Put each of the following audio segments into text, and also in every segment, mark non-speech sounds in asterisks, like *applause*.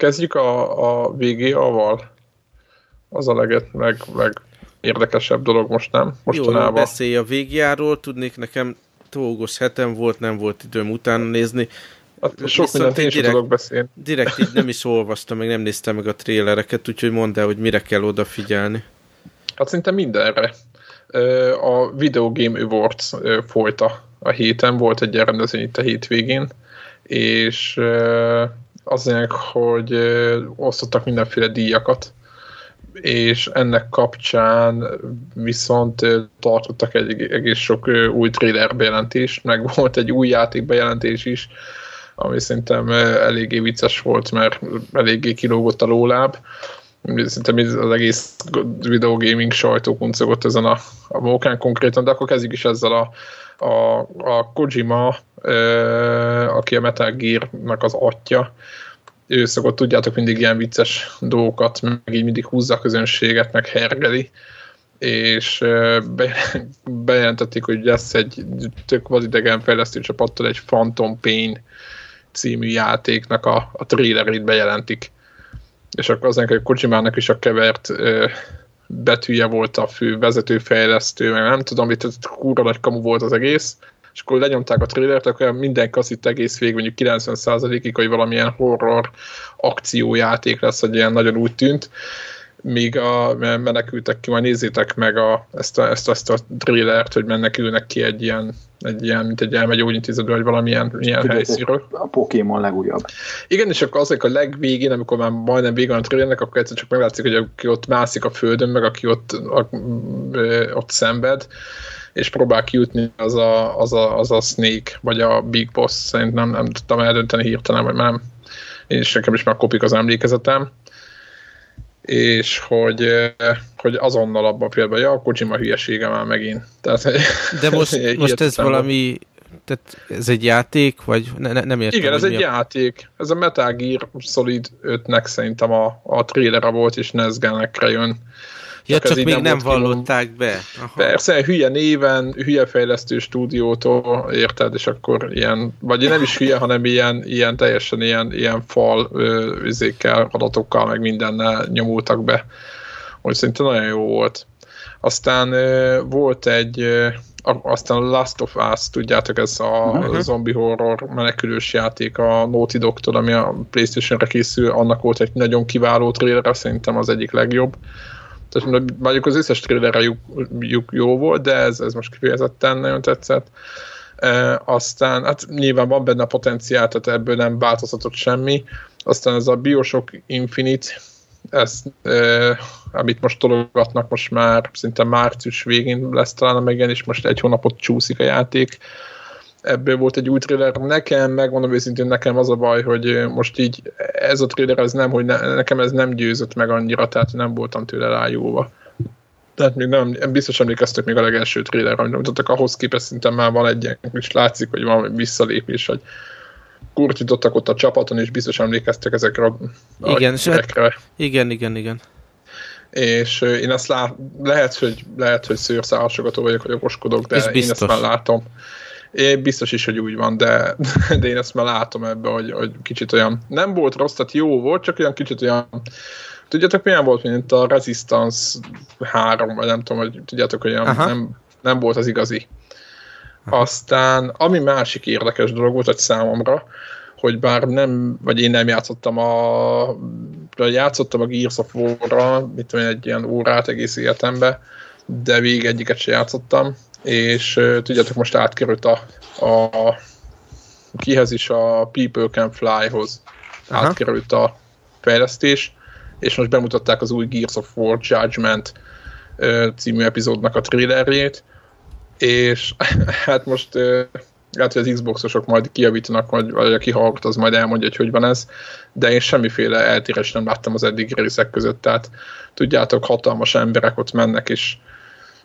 kezdjük a, a VGA-val. Az a leget, leg, leg érdekesebb dolog most nem? Mostanában. Jó, beszélj a VGA-ról, tudnék nekem tógos hetem volt, nem volt időm utána nézni. Hát sok mindent én direkt, tudok beszélni. Direkt így nem is olvastam, meg nem néztem meg a trélereket, úgyhogy mondd el, hogy mire kell odafigyelni. Hát szinte mindenre. A Video Game Awards folyt a, a héten, volt egy rendezvény itt a hétvégén, és azért, hogy osztottak mindenféle díjakat, és ennek kapcsán viszont tartottak egy egész sok új trailer bejelentést, meg *laughs* volt egy új játék bejelentés is, ami szerintem eléggé vicces volt, mert eléggé kilógott a lóláb. Szerintem az egész videogaming sajtó kuncogott ezen a, a mókán konkrétan, de akkor kezdjük is ezzel a, a, a Kojima, aki a Metal Gear-nak az atya, ő szokott, tudjátok, mindig ilyen vicces dolgokat, meg így mindig húzza a közönséget, meg hergeli, és be, *laughs* bejelentették, hogy lesz egy tök vadidegen fejlesztő csapattal egy Phantom Pain című játéknak a, a trailerét bejelentik. És akkor az hogy Kojimának is a kevert ö, betűje volt a fő vezetőfejlesztő, meg nem tudom, itt kurva nagy kamu volt az egész, és akkor lenyomták a trailert, akkor minden kaszit egész végig, mondjuk 90%-ig, hogy valamilyen horror akciójáték lesz, hogy ilyen nagyon úgy tűnt, míg a menekültek ki, majd nézzétek meg a, ezt, a, ezt, ezt a trailert, hogy menekülnek ki egy ilyen, egy ilyen mint egy elmegy ógyintézetből, vagy valamilyen ilyen helyszínről. A Pokémon legújabb. Igen, és akkor azért a legvégén, amikor már majdnem vége a trailernek, akkor egyszer csak meglátszik, hogy aki ott mászik a földön, meg aki ott, a, ott szenved, és próbál kijutni az a, az, a, az a Snake, vagy a Big Boss, szerintem nem, nem tudtam eldönteni hirtelen, vagy nem. És nekem is már kopik az emlékezetem és hogy, hogy azonnal abban a pillanatban, ja, a Kojima hülyesége már megint. Tehát, De most, *laughs* most ez valami, tehát ez egy játék, vagy ne, ne, nem értem. Igen, ez egy a... játék. Ez a Metal Gear Solid 5-nek szerintem a, a trailer volt, és Nezgenekre jön. Ja, csak, csak még nem, nem vallották be. Aha. Persze, hülye néven, hülye fejlesztő stúdiótól, érted, és akkor ilyen, vagy nem is hülye, hanem ilyen, ilyen teljesen ilyen, ilyen fal üzékkel, adatokkal, meg mindennel nyomultak be. Úgy szerintem nagyon jó volt. Aztán volt egy aztán a Last of Us, tudjátok, ez a uh-huh. zombie horror menekülős játék a Naughty Dog-tól, ami a Playstation-re készül, annak volt egy nagyon kiváló trailer, szerintem az egyik legjobb. Tehát mondjuk az összes trailerre jó volt, de ez, ez most kifejezetten nagyon tetszett. E, aztán, hát nyilván van benne a potenciál, tehát ebből nem változhatott semmi. Aztán ez a Bioshock Infinite, ez, e, amit most tologatnak, most már szinte március végén lesz talán a megjelenés, most egy hónapot csúszik a játék ebből volt egy új trailer. Nekem, megmondom őszintén, nekem az a baj, hogy most így ez a trailer, ez nem, hogy ne, nekem ez nem győzött meg annyira, tehát nem voltam tőle rájóva. Tehát még nem, biztos emlékeztek még a legelső trailer, amit mutattak, ahhoz képest szinte már van egy és látszik, hogy van visszalépés, hogy kurtítottak ott a csapaton, és biztos emlékeztek ezekre a, igen, a hát, igen, igen, igen. És én ezt lát, lehet, hogy, lehet, hogy szőrszálhasogató vagyok, hogy okoskodok, de én ezt már látom. Én biztos is, hogy úgy van, de, de én ezt már látom ebbe, hogy, hogy kicsit olyan, nem volt rossz, tehát jó volt, csak olyan kicsit olyan, tudjátok milyen volt, mint a Resistance 3, vagy nem tudom, hogy tudjátok, hogy olyan nem, nem volt az igazi. Aztán, ami másik érdekes dolog volt, hogy számomra, hogy bár nem, vagy én nem játszottam a, játszottam a Gears of War-ra, mit tudom egy ilyen órát egész életemben, de végig egyiket se játszottam, és tudjátok, most átkerült a, a kihez is a People Can Fly-hoz Aha. átkerült a fejlesztés, és most bemutatták az új Gears of War Judgment című epizódnak a trailerjét, és *laughs* hát most lehet, hogy az Xboxosok majd kijavítanak, vagy, vagy aki hallgat, az majd elmondja, hogy hogy van ez, de én semmiféle eltérés nem láttam az eddig részek között, tehát tudjátok, hatalmas emberek ott mennek, és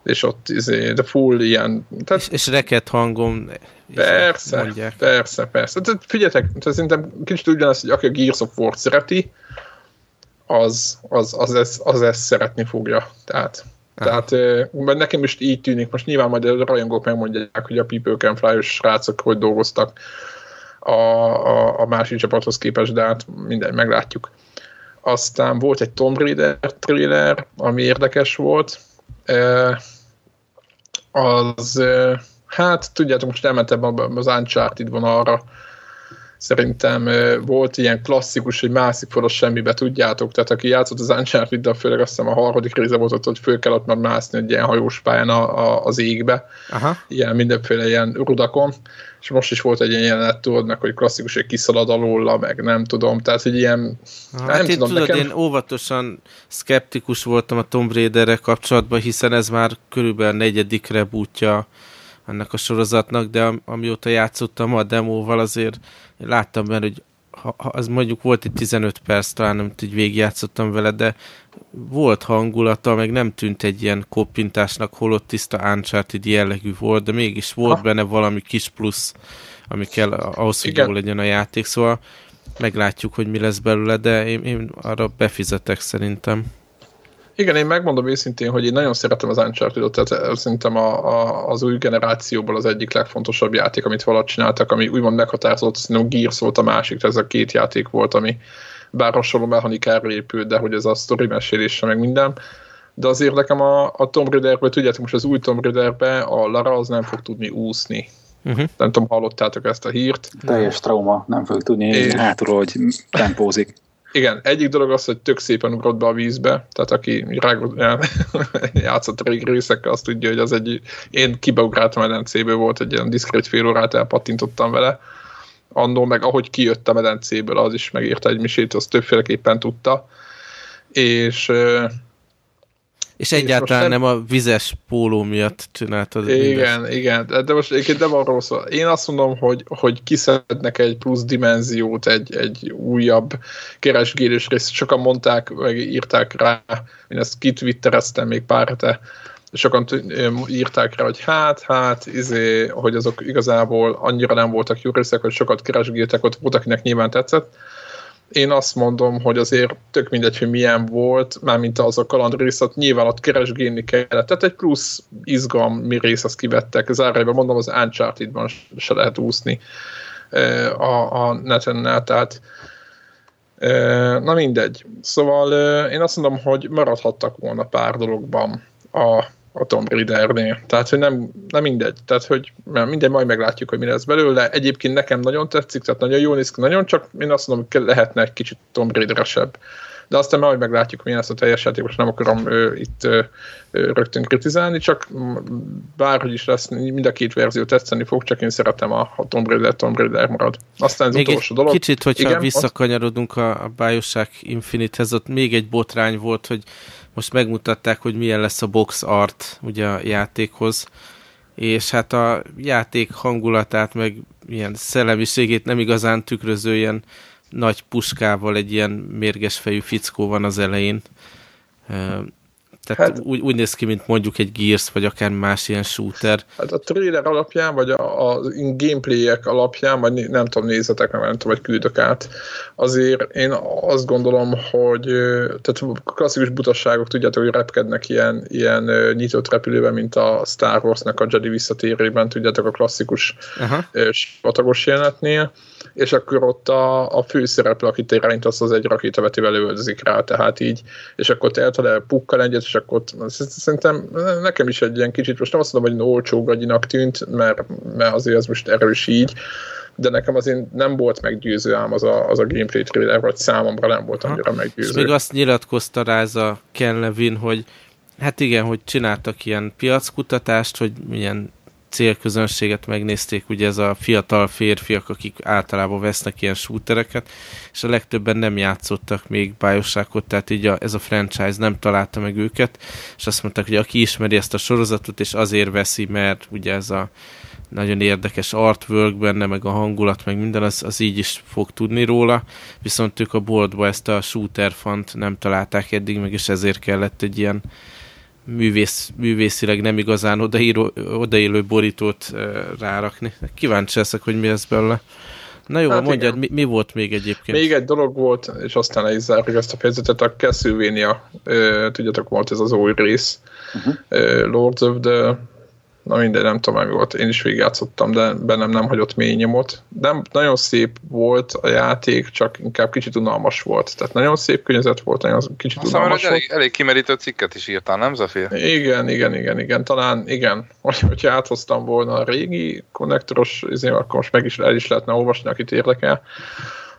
és ott izé, de full ilyen... Tehát, és, és reket hangom persze, mondják. persze, persze. Tehát figyeljetek, tehát szerintem kicsit ugyanaz, hogy aki a Gears of War szereti, az, az, az, ezt, az ezt szeretni fogja. Tehát, tehát mert nekem is így tűnik, most nyilván majd a rajongók megmondják, hogy a People Can Fly-os srácok hogy dolgoztak a, a, a másik csapathoz képest, de hát mindegy, meglátjuk. aztán volt egy Tomb Raider trailer, ami érdekes volt. Az, hát tudjátok, most elmentem az Uncharted vonalra, szerintem volt ilyen klasszikus, hogy mászik fel a semmibe, tudjátok, tehát aki játszott az Uncharted-del, főleg azt hiszem a harmadik része volt ott, hogy föl kellett már mászni egy ilyen hajós pályán a, a, az égbe, Aha. ilyen mindenféle ilyen rudakon, és most is volt egy ilyen jelenet, tudod meg, hogy klasszikus, hogy kiszalad alóla, meg nem tudom, tehát hogy ilyen, hát nem én tudom, tudod, nekem... én óvatosan szkeptikus voltam a Tomb Raider-re kapcsolatban, hiszen ez már körülbelül negyedik rebootja ennek a sorozatnak, de amióta játszottam a demóval, azért láttam benne, hogy ha, az mondjuk volt egy 15 perc, talán nem így végigjátszottam vele, de volt hangulata, meg nem tűnt egy ilyen koppintásnak, holott tiszta Uncharted jellegű volt, de mégis volt ha. benne valami kis plusz, ami kell ahhoz, hogy jó legyen a játék, szóval meglátjuk, hogy mi lesz belőle, de én, én arra befizetek szerintem. Igen, én megmondom őszintén, hogy én nagyon szeretem az Uncharted-ot, tehát szerintem a, a, az új generációból az egyik legfontosabb játék, amit valahogy csináltak, ami úgymond meghatározott, szerintem Gears volt a másik, tehát ez a két játék volt, ami bár hasonló mechanikára épült, de hogy ez a sztori mesélése meg minden. De azért nekem a, a Tomb Raider-ből, tudjátok, most az új Tomb Raider-be a Lara az nem fog tudni úszni. Uh-huh. Nem tudom, hallottátok ezt a hírt. Teljes trauma, nem fog tudni és... hátulról, hogy tempózik igen, egyik dolog az, hogy tök szépen ugrott be a vízbe, tehát aki rágod, *laughs* játszott rég részekkel, azt tudja, hogy az egy, én kibeugráltam a medencéből, volt egy ilyen diszkrét fél órát, elpattintottam vele, annó meg ahogy kijött a medencéből, az is megírta egy misét, az többféleképpen tudta, és és egyáltalán és nem a vizes póló miatt csináltad. Igen, mindezt. igen, de most egyébként nem arról szól. Én azt mondom, hogy, hogy kiszednek egy plusz dimenziót, egy, egy újabb keresgélés részt. Sokan mondták, meg írták rá, én ezt kitwittereztem még pár hete, sokan írták rá, hogy hát, hát, izé, hogy azok igazából annyira nem voltak jó részek, hogy sokat keresgéltek, ott volt, akinek nyilván tetszett én azt mondom, hogy azért tök mindegy, hogy milyen volt, mármint az a kaland részlet, nyilván ott keresgélni kellett. Tehát egy plusz izgalmi rész azt kivettek. Zárójában mondom, az Uncharted-ban se lehet úszni a, a neten tehát na mindegy. Szóval én azt mondom, hogy maradhattak volna pár dologban a a Tomb Raider-nél. Tehát, hogy nem, nem mindegy. Tehát, hogy mindegy, majd meglátjuk, hogy mi lesz belőle. Egyébként nekem nagyon tetszik, tehát nagyon jó néz nagyon csak én azt mondom, hogy lehetne egy kicsit Tomb Raider-esebb. De aztán majd meglátjuk, milyen lesz a teljes játék, most nem akarom ö, itt ö, rögtön kritizálni, csak bárhogy is lesz, mind a két verzió tetszeni fog, csak én szeretem a, a Tomb Raider, Tomb Raider marad. Aztán az még utolsó egy dolog. Kicsit, hogyha Igen, visszakanyarodunk a, a Bioshock Infinite-hez, ott még egy botrány volt, hogy most megmutatták, hogy milyen lesz a box art ugye a játékhoz, és hát a játék hangulatát, meg ilyen szellemiségét nem igazán tükröző ilyen nagy puskával egy ilyen mérges fejű fickó van az elején. Tehát hát, úgy, úgy néz ki, mint mondjuk egy Gears, vagy akár más ilyen shooter. Hát a trailer alapján, vagy a, a gameplayek alapján, vagy nem tudom, nézzetek meg, nem tudom, vagy küldök át. Azért én azt gondolom, hogy tehát klasszikus butasságok, tudjátok, hogy repkednek ilyen, ilyen nyitott repülőben, mint a Star Wars-nak a Jedi visszatérében, tudjátok, a klasszikus sivatagos jelenetnél és akkor ott a, a főszereplő, akit irányítasz, az egy rakétavetővel lövöldözik rá, tehát így, és akkor te el pukkal egyet, és akkor szerintem nekem is egy ilyen kicsit, most nem azt mondom, hogy olcsó gagyinak tűnt, mert, mert azért ez most erős így, de nekem azért nem volt meggyőző ám az a, az a gameplay trailer, vagy számomra nem volt annyira meggyőző. És még azt nyilatkozta rá ez a Ken Levin, hogy hát igen, hogy csináltak ilyen piackutatást, hogy milyen célközönséget megnézték, ugye ez a fiatal férfiak, akik általában vesznek ilyen shootereket, és a legtöbben nem játszottak még Bioshockot, tehát így a, ez a franchise nem találta meg őket, és azt mondták, hogy aki ismeri ezt a sorozatot, és azért veszi, mert ugye ez a nagyon érdekes artwork benne, meg a hangulat, meg minden, az, az így is fog tudni róla, viszont ők a boltba ezt a shooter fant nem találták eddig, meg és ezért kellett egy ilyen művész, művészileg nem igazán odaíró, odaélő borítót rárakni. Kíváncsi leszek, hogy mi ez belőle. Na jó, hát mondjad, mi, mi volt még egyébként? Még egy dolog volt, és aztán le is zárjuk ezt a fejezetet, a Castlevania, tudjátok, volt ez az új rész, uh-huh. Lords of the na mindegy, nem tudom, mi volt, én is végigjátszottam, de bennem nem hagyott mély nyomot. De nagyon szép volt a játék, csak inkább kicsit unalmas volt. Tehát nagyon szép környezet volt, nagyon kicsit Azt unalmas elég, volt. elég kimerítő cikket is írtál, nem Zafir? Igen, igen, igen, igen. Talán igen, *laughs* hogy, hogyha áthoztam volna a régi konnektoros, akkor most meg is, el is lehetne olvasni, akit érdekel.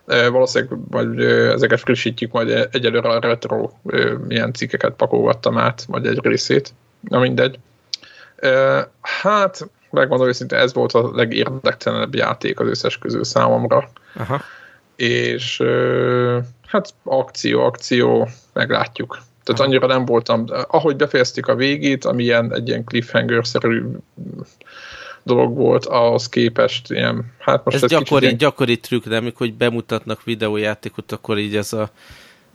Valószínűleg majd ezeket frissítjük, majd egyelőre a retro milyen cikkeket pakolgattam át, majd egy részét. Na mindegy. Hát, megmondom őszintén, ez volt a legérdektelenebb játék az összes közül számomra. Aha. És hát akció, akció, meglátjuk. Tehát Aha. annyira nem voltam, ahogy befejezték a végét, ami ilyen, egy ilyen cliffhanger-szerű dolog volt, ahhoz képest ilyen, hát most Ez, ez, gyakori, ilyen, gyakori trükk, de amikor hogy bemutatnak videójátékot, akkor így ez a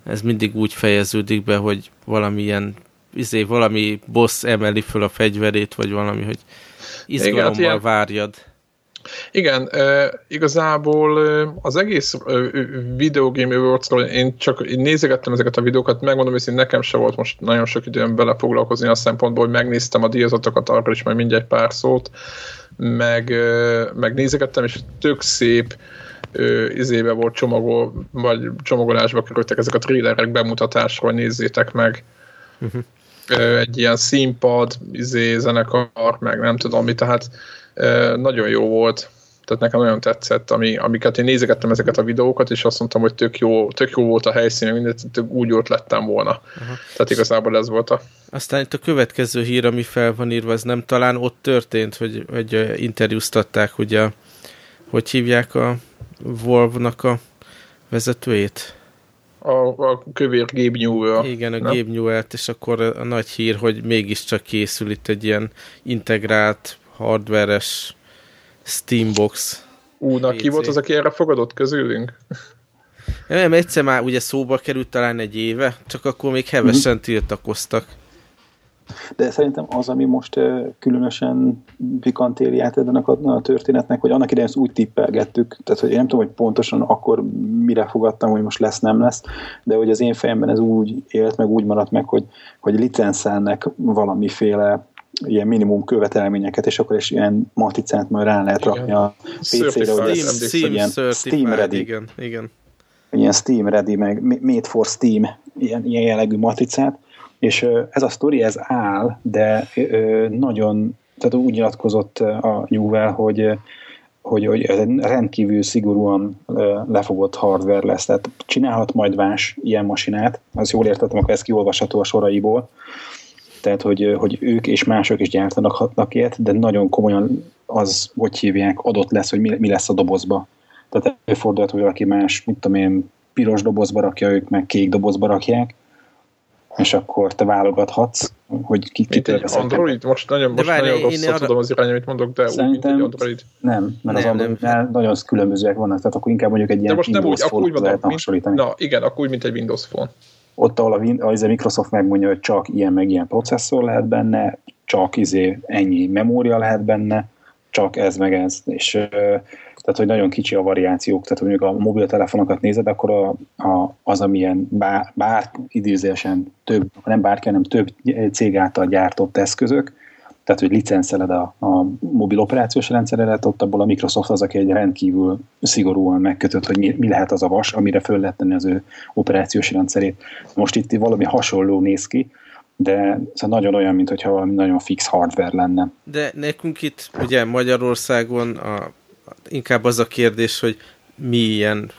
ez mindig úgy fejeződik be, hogy valamilyen izé, valami boss emeli föl a fegyverét, vagy valami, hogy izgalommal hát ilyen- várjad. Igen, igazából az egész Video Game Awards-ról én csak én nézegettem ezeket a videókat, megmondom őszintén, nekem se volt most nagyon sok időm belefoglalkozni a szempontból, hogy megnéztem a díjazatokat, arra is majd mindjárt pár szót, meg, meg nézegettem, és tök szép izébe volt csomagol, vagy csomagolásba kerültek ezek a trélerek bemutatásról, nézzétek meg. Uh-huh. Egy ilyen színpad, izé, zenekar, meg nem tudom mi, tehát nagyon jó volt. Tehát nekem nagyon tetszett, ami, amiket én nézegettem ezeket a videókat, és azt mondtam, hogy tök jó, tök jó volt a helyszín, mindent, tök úgy ott lettem volna. Aha. Tehát igazából ez volt a... Aztán itt a következő hír, ami fel van írva, ez nem talán ott történt, hogy, hogy interjúztatták, ugye, hogy hívják a Volvo-nak a vezetőjét? A, a kövér Gabe Newell. Igen, a nem? Gabe és akkor a, nagy hír, hogy mégiscsak készül itt egy ilyen integrált, hardveres Steambox. Ú, na ki PC. volt az, aki erre fogadott közülünk? Nem, egyszer már ugye szóba került talán egy éve, csak akkor még hevesen Mhm. tiltakoztak. De szerintem az, ami most különösen pikantériát ennek a, a történetnek, hogy annak idején ezt úgy tippelgettük, tehát hogy én nem tudom, hogy pontosan akkor mire fogadtam, hogy most lesz, nem lesz, de hogy az én fejemben ez úgy élt, meg úgy maradt meg, hogy, hogy licenszelnek valamiféle ilyen minimum követelményeket, és akkor is ilyen maticát majd rá lehet Igen. rakni a PC-re, hogy ez Steam, ilyen Steam, ready. igen, igen. ilyen Steam ready, meg Made for Steam, ilyen, ilyen jellegű matricát, és ez a sztori, ez áll, de nagyon, tehát úgy nyilatkozott a Newell, hogy hogy, hogy ez egy rendkívül szigorúan lefogott hardware lesz, tehát csinálhat majd más ilyen masinát, az jól értettem, akkor ez kiolvasható a soraiból, tehát hogy, hogy ők és mások is gyártanak hatnak ilyet, de nagyon komolyan az, hogy hívják, adott lesz, hogy mi, mi lesz a dobozba. Tehát előfordulhat, hogy valaki más, mit tudom én, piros dobozba rakja, ők meg kék dobozba rakják, és akkor te válogathatsz, hogy ki Mint egy. Android? Most nagyon, most várj, nagyon rosszat arra- tudom az irány, amit mondok, de úgy, mint egy Android. Nem, mert az Nem, Androidnál nagyon különbözőek vannak, tehát akkor inkább mondjuk egy De ilyen most nem úgy, Windows akkor úgy mondom, lehetne hasonlítani. mint, na igen, akkor úgy, mint egy Windows Phone. Ott, ahol a, Win- az a Microsoft megmondja, hogy csak ilyen meg ilyen processzor lehet benne, csak izé ennyi memória lehet benne, csak ez meg ez. És tehát, hogy nagyon kicsi a variációk, tehát mondjuk a mobiltelefonokat nézed, akkor a, a, az, amilyen bár, bár idézősen több, nem bárki, hanem több cég által gyártott eszközök, tehát hogy licenszeled a, a mobil operációs rendszeredet, ott abból a Microsoft az, aki egy rendkívül szigorúan megkötött, hogy mi, mi lehet az a vas, amire föl lehet tenni az ő operációs rendszerét. Most itt valami hasonló néz ki, de szóval nagyon olyan, mintha valami nagyon fix hardware lenne. De nekünk itt ugye Magyarországon a, inkább az a kérdés, hogy mi ilyen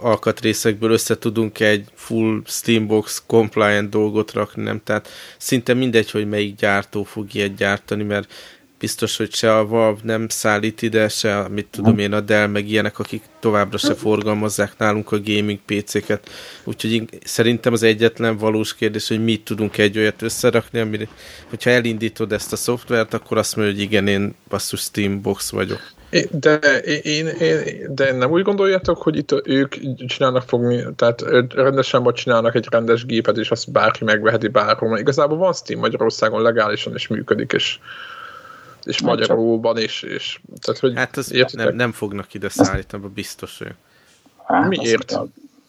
alkatrészekből össze tudunk egy full Steambox compliant dolgot rakni, nem? Tehát szinte mindegy, hogy melyik gyártó fog ilyet gyártani, mert biztos, hogy se a Valve nem szállít ide, se, mit tudom én, a Dell, meg ilyenek, akik továbbra se forgalmazzák nálunk a gaming PC-ket. Úgyhogy szerintem az egyetlen valós kérdés, hogy mi tudunk egy olyat összerakni, amire, hogyha elindítod ezt a szoftvert, akkor azt mondja, hogy igen, én basszus Steambox vagyok. É, De, én, én, de nem úgy gondoljátok, hogy itt ők csinálnak fogni, tehát rendesen vagy csinálnak egy rendes gépet, és azt bárki megveheti bárhol. Igazából van Steam Magyarországon legálisan is működik, és, és Nem magyarulban is. És, tehát, hogy Hát az értitek? nem, nem fognak ide szállítani, abban biztos vagyok. Hát, Miért?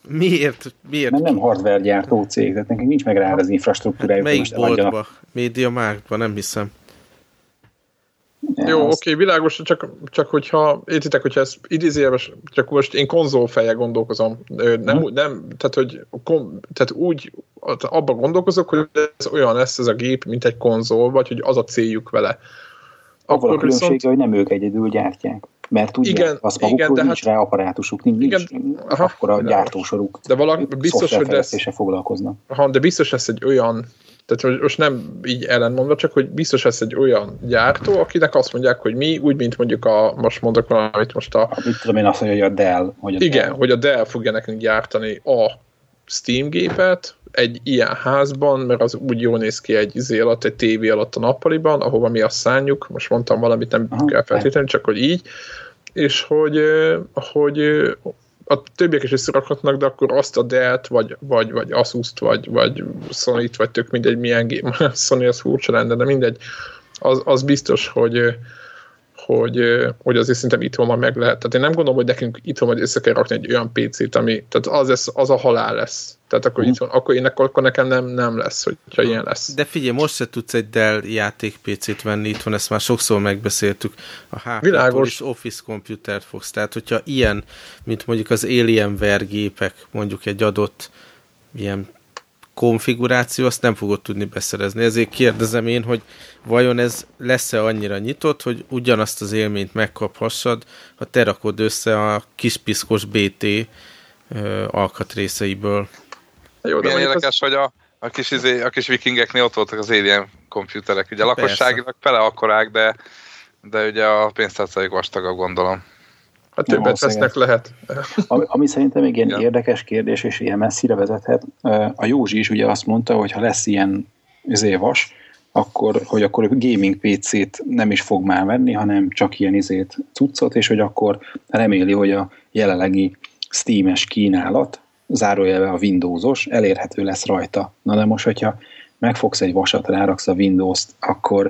Miért? Miért? Mert nem hardware gyártó cég, tehát nekünk nincs meg rá az Hát infrastruktúrájuk. hogy melyik boltba? Média Marktba? Nem hiszem. Jó, azt... oké, világos, csak, csak hogyha, értitek, hogyha ez idézélves, csak most én konzolfejjel gondolkozom, nem, hmm. nem tehát, hogy tehát úgy abban gondolkozok, hogy ez olyan lesz ez a gép, mint egy konzol, vagy hogy az a céljuk vele. Akkor a különbsége, viszont... hogy nem ők egyedül gyártják. Mert tudják, igen, azt magukról igen, nincs hát, rá apparátusuk, nincs, igen, nincs aha, akkor a gyártósoruk. De valaki biztos, hogy lesz, foglalkoznak. Aha, de biztos lesz egy olyan tehát most nem így ellenmondva, csak hogy biztos lesz egy olyan gyártó, akinek azt mondják, hogy mi, úgy, mint mondjuk a, most mondok valamit most a... Mit tudom én azt mondja, hogy a Dell. Hogy a igen, Dell. hogy a Dell fogja nekünk gyártani a Steam gépet egy ilyen házban, mert az úgy jól néz ki egy izé alatt, egy tévé alatt a nappaliban, ahova mi azt szánjuk, most mondtam valamit, nem Aha, kell feltétlenül, csak hogy így, és hogy, hogy a többiek is összerakhatnak, de akkor azt a Dell-t, vagy, vagy, vagy Asus-t, vagy, vagy Sony-t, vagy tök mindegy milyen gép, *laughs* Sony az furcsa lenne, de mindegy, az, az biztos, hogy, hogy, hogy azért szerintem itthon már meg lehet. Tehát én nem gondolom, hogy nekünk itthon majd össze kell rakni egy olyan PC-t, ami, tehát az, lesz, az a halál lesz. Tehát akkor, mm. itthon, akkor, én, akkor nekem nem, nem lesz, hogyha ilyen lesz. De figyelj, most se tudsz egy Dell játék PC-t venni itthon, ezt már sokszor megbeszéltük. A hp is Office komputert fogsz. Tehát, hogyha ilyen, mint mondjuk az Alienware gépek, mondjuk egy adott ilyen konfiguráció, azt nem fogod tudni beszerezni. Ezért kérdezem én, hogy vajon ez lesz-e annyira nyitott, hogy ugyanazt az élményt megkaphassad, ha te rakod össze a kispiszkos BT ö, alkatrészeiből. Jó, de Milyen érdekes, az... hogy a, a, kis, izé, a kis vikingeknél ott voltak az alien komputerek. Ugye a lakosságnak fele akkorák, de, de ugye a pénztárcájuk vastagabb gondolom. Hát többet vesznek lehet. Ami, ami szerintem még ilyen ja. érdekes kérdés, és ilyen messzire vezethet. A Józsi is ugye azt mondta, hogy ha lesz ilyen izévas, akkor, hogy akkor gaming PC-t nem is fog már venni, hanem csak ilyen izét cuccot, és hogy akkor reméli, hogy a jelenlegi Steam-es kínálat, zárójelve a Windowsos, elérhető lesz rajta. Na de most, hogyha megfogsz egy vasat, ráraksz a Windows-t, akkor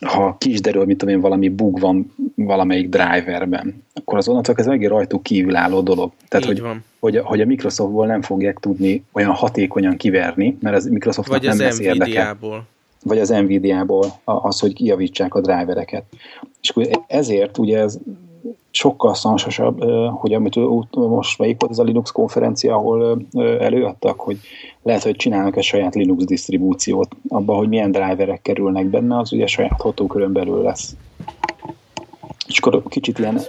ha kisderül, mit tudom én, valami bug van valamelyik driverben, akkor az onnantól ez megint rajtuk kívülálló dolog. Tehát, hogy, van. Hogy, hogy a Microsoftból nem fogják tudni olyan hatékonyan kiverni, mert az Microsoftnak Vagy nem az lesz érdeke. Vagy az Nvidia-ból az, hogy kijavítsák a drivereket. És ezért ugye ez sokkal szansosabb, hogy amit most melyik volt ez a Linux konferencia, ahol előadtak, hogy lehet, hogy csinálnak egy saját Linux disztribúciót, abba, hogy milyen driverek kerülnek benne, az ugye saját hatókörön belül lesz. És akkor kicsit ilyen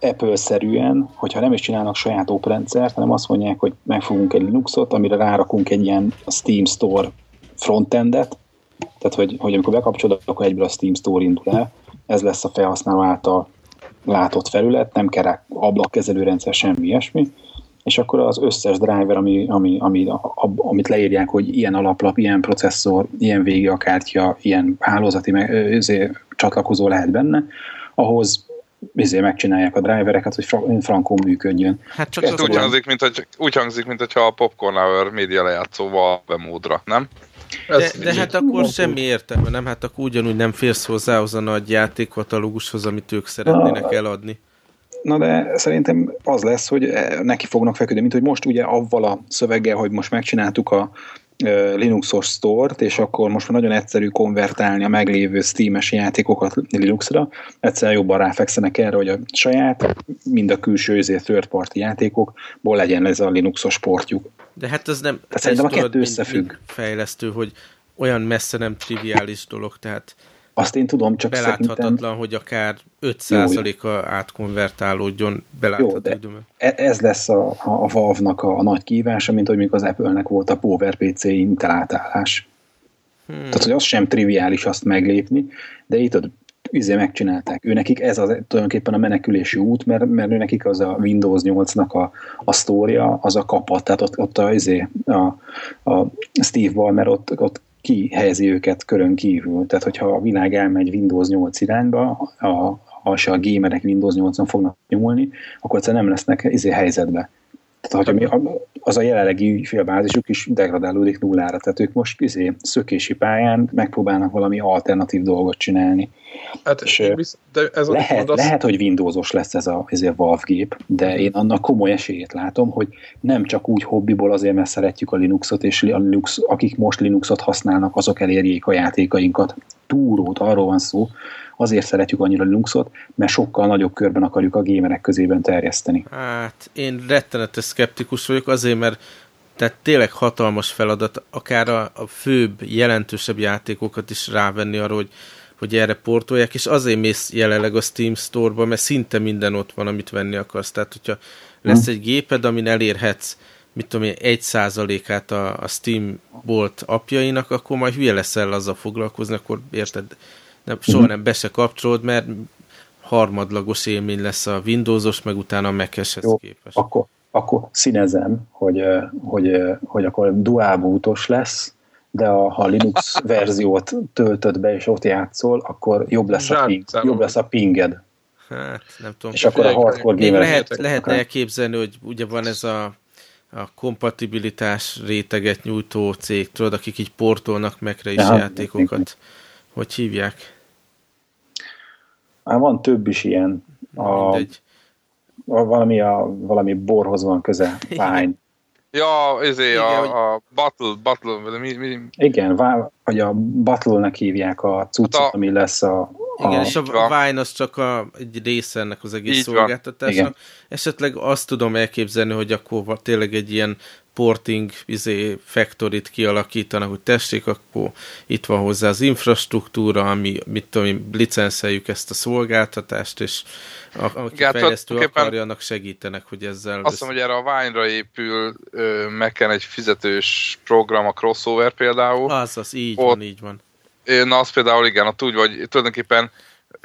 Apple-szerűen, hogyha nem is csinálnak saját oprendszert, hanem azt mondják, hogy megfogunk egy Linuxot, amire rárakunk egy ilyen Steam Store frontendet, tehát hogy, hogy amikor bekapcsolod, akkor egyből a Steam Store indul el, ez lesz a felhasználó által látott felület, nem kell ablakkezelőrendszer, semmi ilyesmi, és akkor az összes driver, ami, ami, ami, amit leírják, hogy ilyen alaplap, ilyen processzor, ilyen vége a kártya, ilyen hálózati meg, ö, csatlakozó lehet benne, ahhoz ezért megcsinálják a drivereket, hogy frankon működjön. Hát csak ez úgy hangzik, mint hogy, úgy hangzik, mint hogyha a Popcorn Hour média lejátszóval bemódra, nem? De, de hát akkor semmi értelme, nem? Hát akkor ugyanúgy nem férsz hozzá az a nagy játékkatalógushoz, amit ők szeretnének eladni. Na de szerintem az lesz, hogy neki fognak feküdni, mint hogy most ugye avval a szöveggel, hogy most megcsináltuk a Linuxos store-t, és akkor most már nagyon egyszerű konvertálni a meglévő Steam-es játékokat Linuxra. Egyszerűen jobban ráfekszenek erre, hogy a saját, mind a külső ezért third party játékokból legyen ez a Linuxos sportjuk. De hát ez nem... Tehát szerintem a kettő összefügg. Fejlesztő, hogy olyan messze nem triviális dolog, tehát azt én tudom, csak beláthatatlan, szerintem... hogy akár 5%-a átkonvertálódjon belátható időben. E- ez lesz a, a, a Valve-nak a, a nagy kívása, mint hogy az Apple-nek volt a PowerPC Intel átállás. Hmm. Tehát, hogy az sem triviális azt meglépni, de itt izé megcsinálták. Ő nekik ez az tulajdonképpen a menekülési út, mert, mert ő nekik az a Windows 8-nak a, a sztória, az a kapat, tehát ott, ott a, izé, a, a Steve Ballmer ott, ott kihelyezi őket körön kívül. Tehát, hogyha a világ elmegy Windows 8 irányba, a, ha se a gamerek Windows 8-on fognak nyúlni, akkor egyszerűen nem lesznek izé helyzetbe. Tehát, hogy az a jelenlegi ügyfélbázisuk is degradálódik nullára, tehát ők most izé, szökési pályán megpróbálnak valami alternatív dolgot csinálni. Hát, és de ez lehet, mondasz... lehet, hogy Windowsos lesz ez a, ez a Valve gép, de én annak komoly esélyét látom, hogy nem csak úgy hobbiból azért, mert szeretjük a Linuxot, és a Linux, akik most Linuxot használnak, azok elérjék a játékainkat. Túrót, arról van szó, azért szeretjük annyira Linuxot, mert sokkal nagyobb körben akarjuk a gémerek közében terjeszteni. Hát én rettenetes szkeptikus vagyok azért, mert tehát tényleg hatalmas feladat, akár a, a főbb, jelentősebb játékokat is rávenni arra, hogy, hogy erre portolják, és azért mész jelenleg a Steam Store-ba, mert szinte minden ott van, amit venni akarsz. Tehát, hogyha lesz egy géped, amin elérhetsz mit tudom én, egy százalékát a, a Steam bolt apjainak, akkor majd hülye leszel azzal foglalkozni, akkor érted, nem, soha nem be se kapcsolod, mert harmadlagos élmény lesz a Windowsos, meg utána a Mac-eshez képest. Akkor, akkor színezem, hogy, hogy, hogy akkor dual bootos lesz, de a, ha Linux *laughs* verziót töltöd be, és ott játszol, akkor jobb lesz, a, ping, jobb lesz a pinged. Hát, nem tudom. És akkor a hardcore gamer lehet, lehet elképzelni, hogy ugye van ez a, a kompatibilitás réteget nyújtó cég, tudod, akik így portolnak megre is ja, játékokat. Hogy hívják? Hát van több is ilyen. A, Mindegy a, valami, a, valami borhoz van köze, *laughs* Wine. Ja, ezé, a, a Battle, Battle, mi, mi? Igen, vagy a Battle-nek hívják a cuccot, hát a... ami lesz a, a... Igen, és a Vine az csak a, egy része ennek az egész szolgáltatásnak. Esetleg azt tudom elképzelni, hogy akkor tényleg egy ilyen porting izé, factory-t kialakítanak, hogy tessék, akkor itt van hozzá az infrastruktúra, ami, mit tudom, licenszeljük ezt a szolgáltatást, és a, aki Igen, fejlesztő akarja, annak segítenek, hogy ezzel... Azt hiszem, hogy erre a Vine-ra épül meken egy fizetős program, a crossover például. Az, az, így Ott, van, így van. Na, az például igen, ott úgy vagy, tulajdonképpen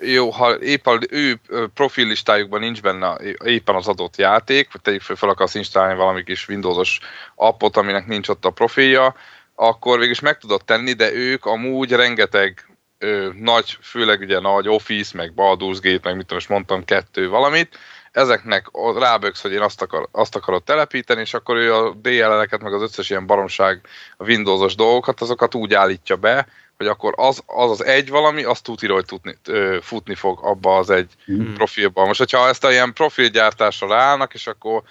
jó, ha épp a ő profil listájukban nincs benne éppen az adott játék, vagy tegyük fel, fel akarsz installálni valami kis Windowsos appot, aminek nincs ott a profilja, akkor végül is meg tudod tenni, de ők amúgy rengeteg ö, nagy, főleg ugye nagy Office, meg Baldur's Gate, meg mit tudom, most mondtam kettő valamit, ezeknek ráböksz, hogy én azt, akar, azt akarod telepíteni, és akkor ő a DLL-eket, meg az összes ilyen baromság, a Windowsos dolgokat, azokat úgy állítja be, hogy akkor az az, az egy valami, azt tudja, hogy tudni, futni fog abba az egy hmm. profilban. Most, hogyha ezt a ilyen profilgyártásra ráállnak, és akkor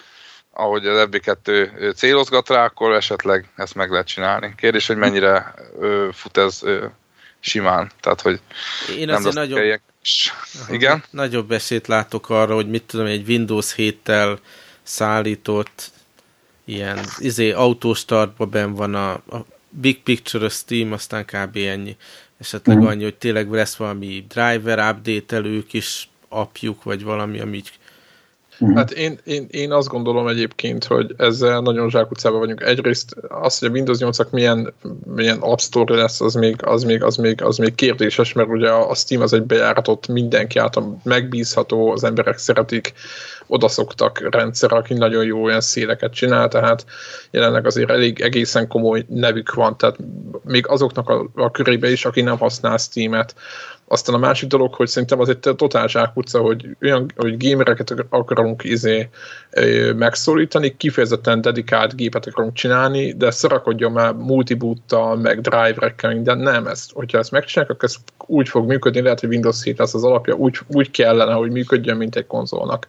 ahogy az FB2 célozgat rá, akkor esetleg ezt meg lehet csinálni. Kérdés, hogy mennyire ö, fut ez ö, simán. Tehát, hogy Én nem azért nagyobb, Igen? nagyobb esélyt látok arra, hogy mit tudom, egy Windows 7-tel szállított ilyen izé, autóstartban ben van a, a big picture a Steam, aztán kb. ennyi. Esetleg mm. annyi, hogy tényleg lesz valami driver update ők is apjuk, vagy valami, ami így Uh-huh. Hát én, én, én azt gondolom egyébként, hogy ezzel nagyon zsákutcában vagyunk. Egyrészt az, hogy a Windows 8-ak milyen, milyen App Store lesz, az még, az, még, az, még, az még kérdéses, mert ugye a Steam az egy bejáratott mindenki által megbízható, az emberek szeretik, odaszoktak rendszer, aki nagyon jó olyan széleket csinál, tehát jelenleg azért elég egészen komoly nevük van, tehát még azoknak a, a körébe is, aki nem használ Steam-et, aztán a másik dolog, hogy szerintem az egy totál zsákutca, hogy olyan, hogy gamereket akarunk izé, megszólítani, kifejezetten dedikált gépet akarunk csinálni, de szarakodjon már multibúttal, meg driverekkel, minden. Nem, ezt, hogyha ezt megcsinálják, akkor ez úgy fog működni, lehet, hogy Windows 7 lesz az alapja, úgy, úgy kellene, hogy működjön, mint egy konzolnak.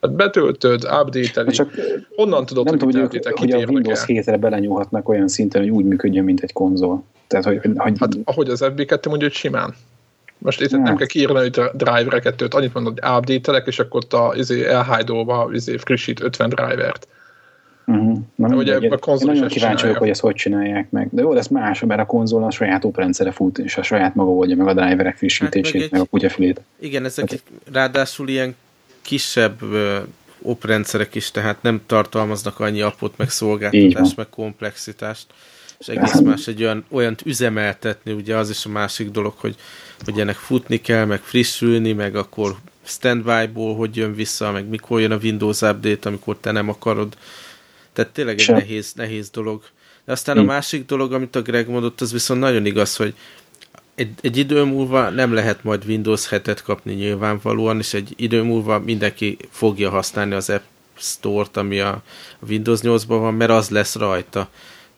Hát betöltöd, update Csak onnan tudod, nem hogy, tudom, hogy, hogy a Windows 7-re belenyúlhatnak olyan szinten, hogy úgy működjön, mint egy konzol. Tehát, hogy, hogy... Hát, ahogy az FB2 mondja, hogy simán. Most itt nem kell kiírni, hogy drivereket tölt, annyit mondod, hogy update és akkor ott a izé, elhide izé, frissít 50 drivert. Uh-huh. Na, ugye a konzol én nagyon kíváncsi vagyok, hogy ezt hogy csinálják meg. De jó, ez más, mert a konzol a saját oprendszere fut, és a saját maga oldja meg a driverek frissítését, hát meg, meg a kutyafilét. Igen, ezek hát, ráadásul ilyen kisebb uh, oprendszerek is, tehát nem tartalmaznak annyi appot, meg szolgáltatást, meg komplexitást és egész más egy olyan, olyan üzemeltetni, ugye az is a másik dolog, hogy, hogy ennek futni kell, meg frissülni, meg akkor standby-ból hogy jön vissza, meg mikor jön a Windows Update, amikor te nem akarod. Tehát tényleg egy nehéz, nehéz dolog. De aztán a másik dolog, amit a Greg mondott, az viszont nagyon igaz, hogy egy, egy idő múlva nem lehet majd Windows 7-et kapni nyilvánvalóan, és egy idő múlva mindenki fogja használni az App Store-t, ami a Windows 8-ban van, mert az lesz rajta.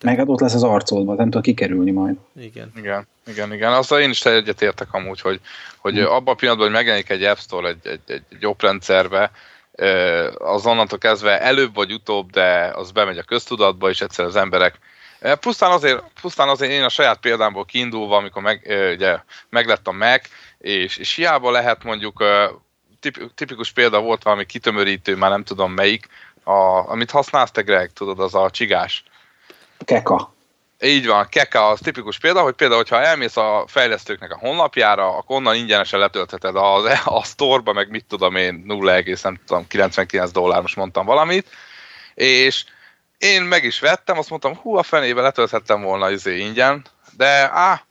Meg hát ott lesz az arcodban, nem tudod kikerülni majd. Igen. Igen, igen, igen. Azzal én is egyetértek amúgy, hogy, hogy hmm. abban a pillanatban, hogy megjelenik egy App Store egy, egy, egy, egy oprendszerbe, az onnantól kezdve előbb vagy utóbb, de az bemegy a köztudatba, és egyszer az emberek Pusztán azért, pusztán azért én a saját példámból kiindulva, amikor meg, ugye, meglett a Mac, és, és hiába lehet mondjuk, tipikus példa volt valami kitömörítő, már nem tudom melyik, a, amit használsz te Greg, tudod, az a csigás. Keka. Így van, Keka az tipikus példa, hogy például, hogyha elmész a fejlesztőknek a honlapjára, akkor onnan ingyenesen letöltheted a, a store meg mit tudom én, 0,99 dollár, most mondtam valamit, és én meg is vettem, azt mondtam, hú, a fenébe letölthettem volna izé ingyen, de á,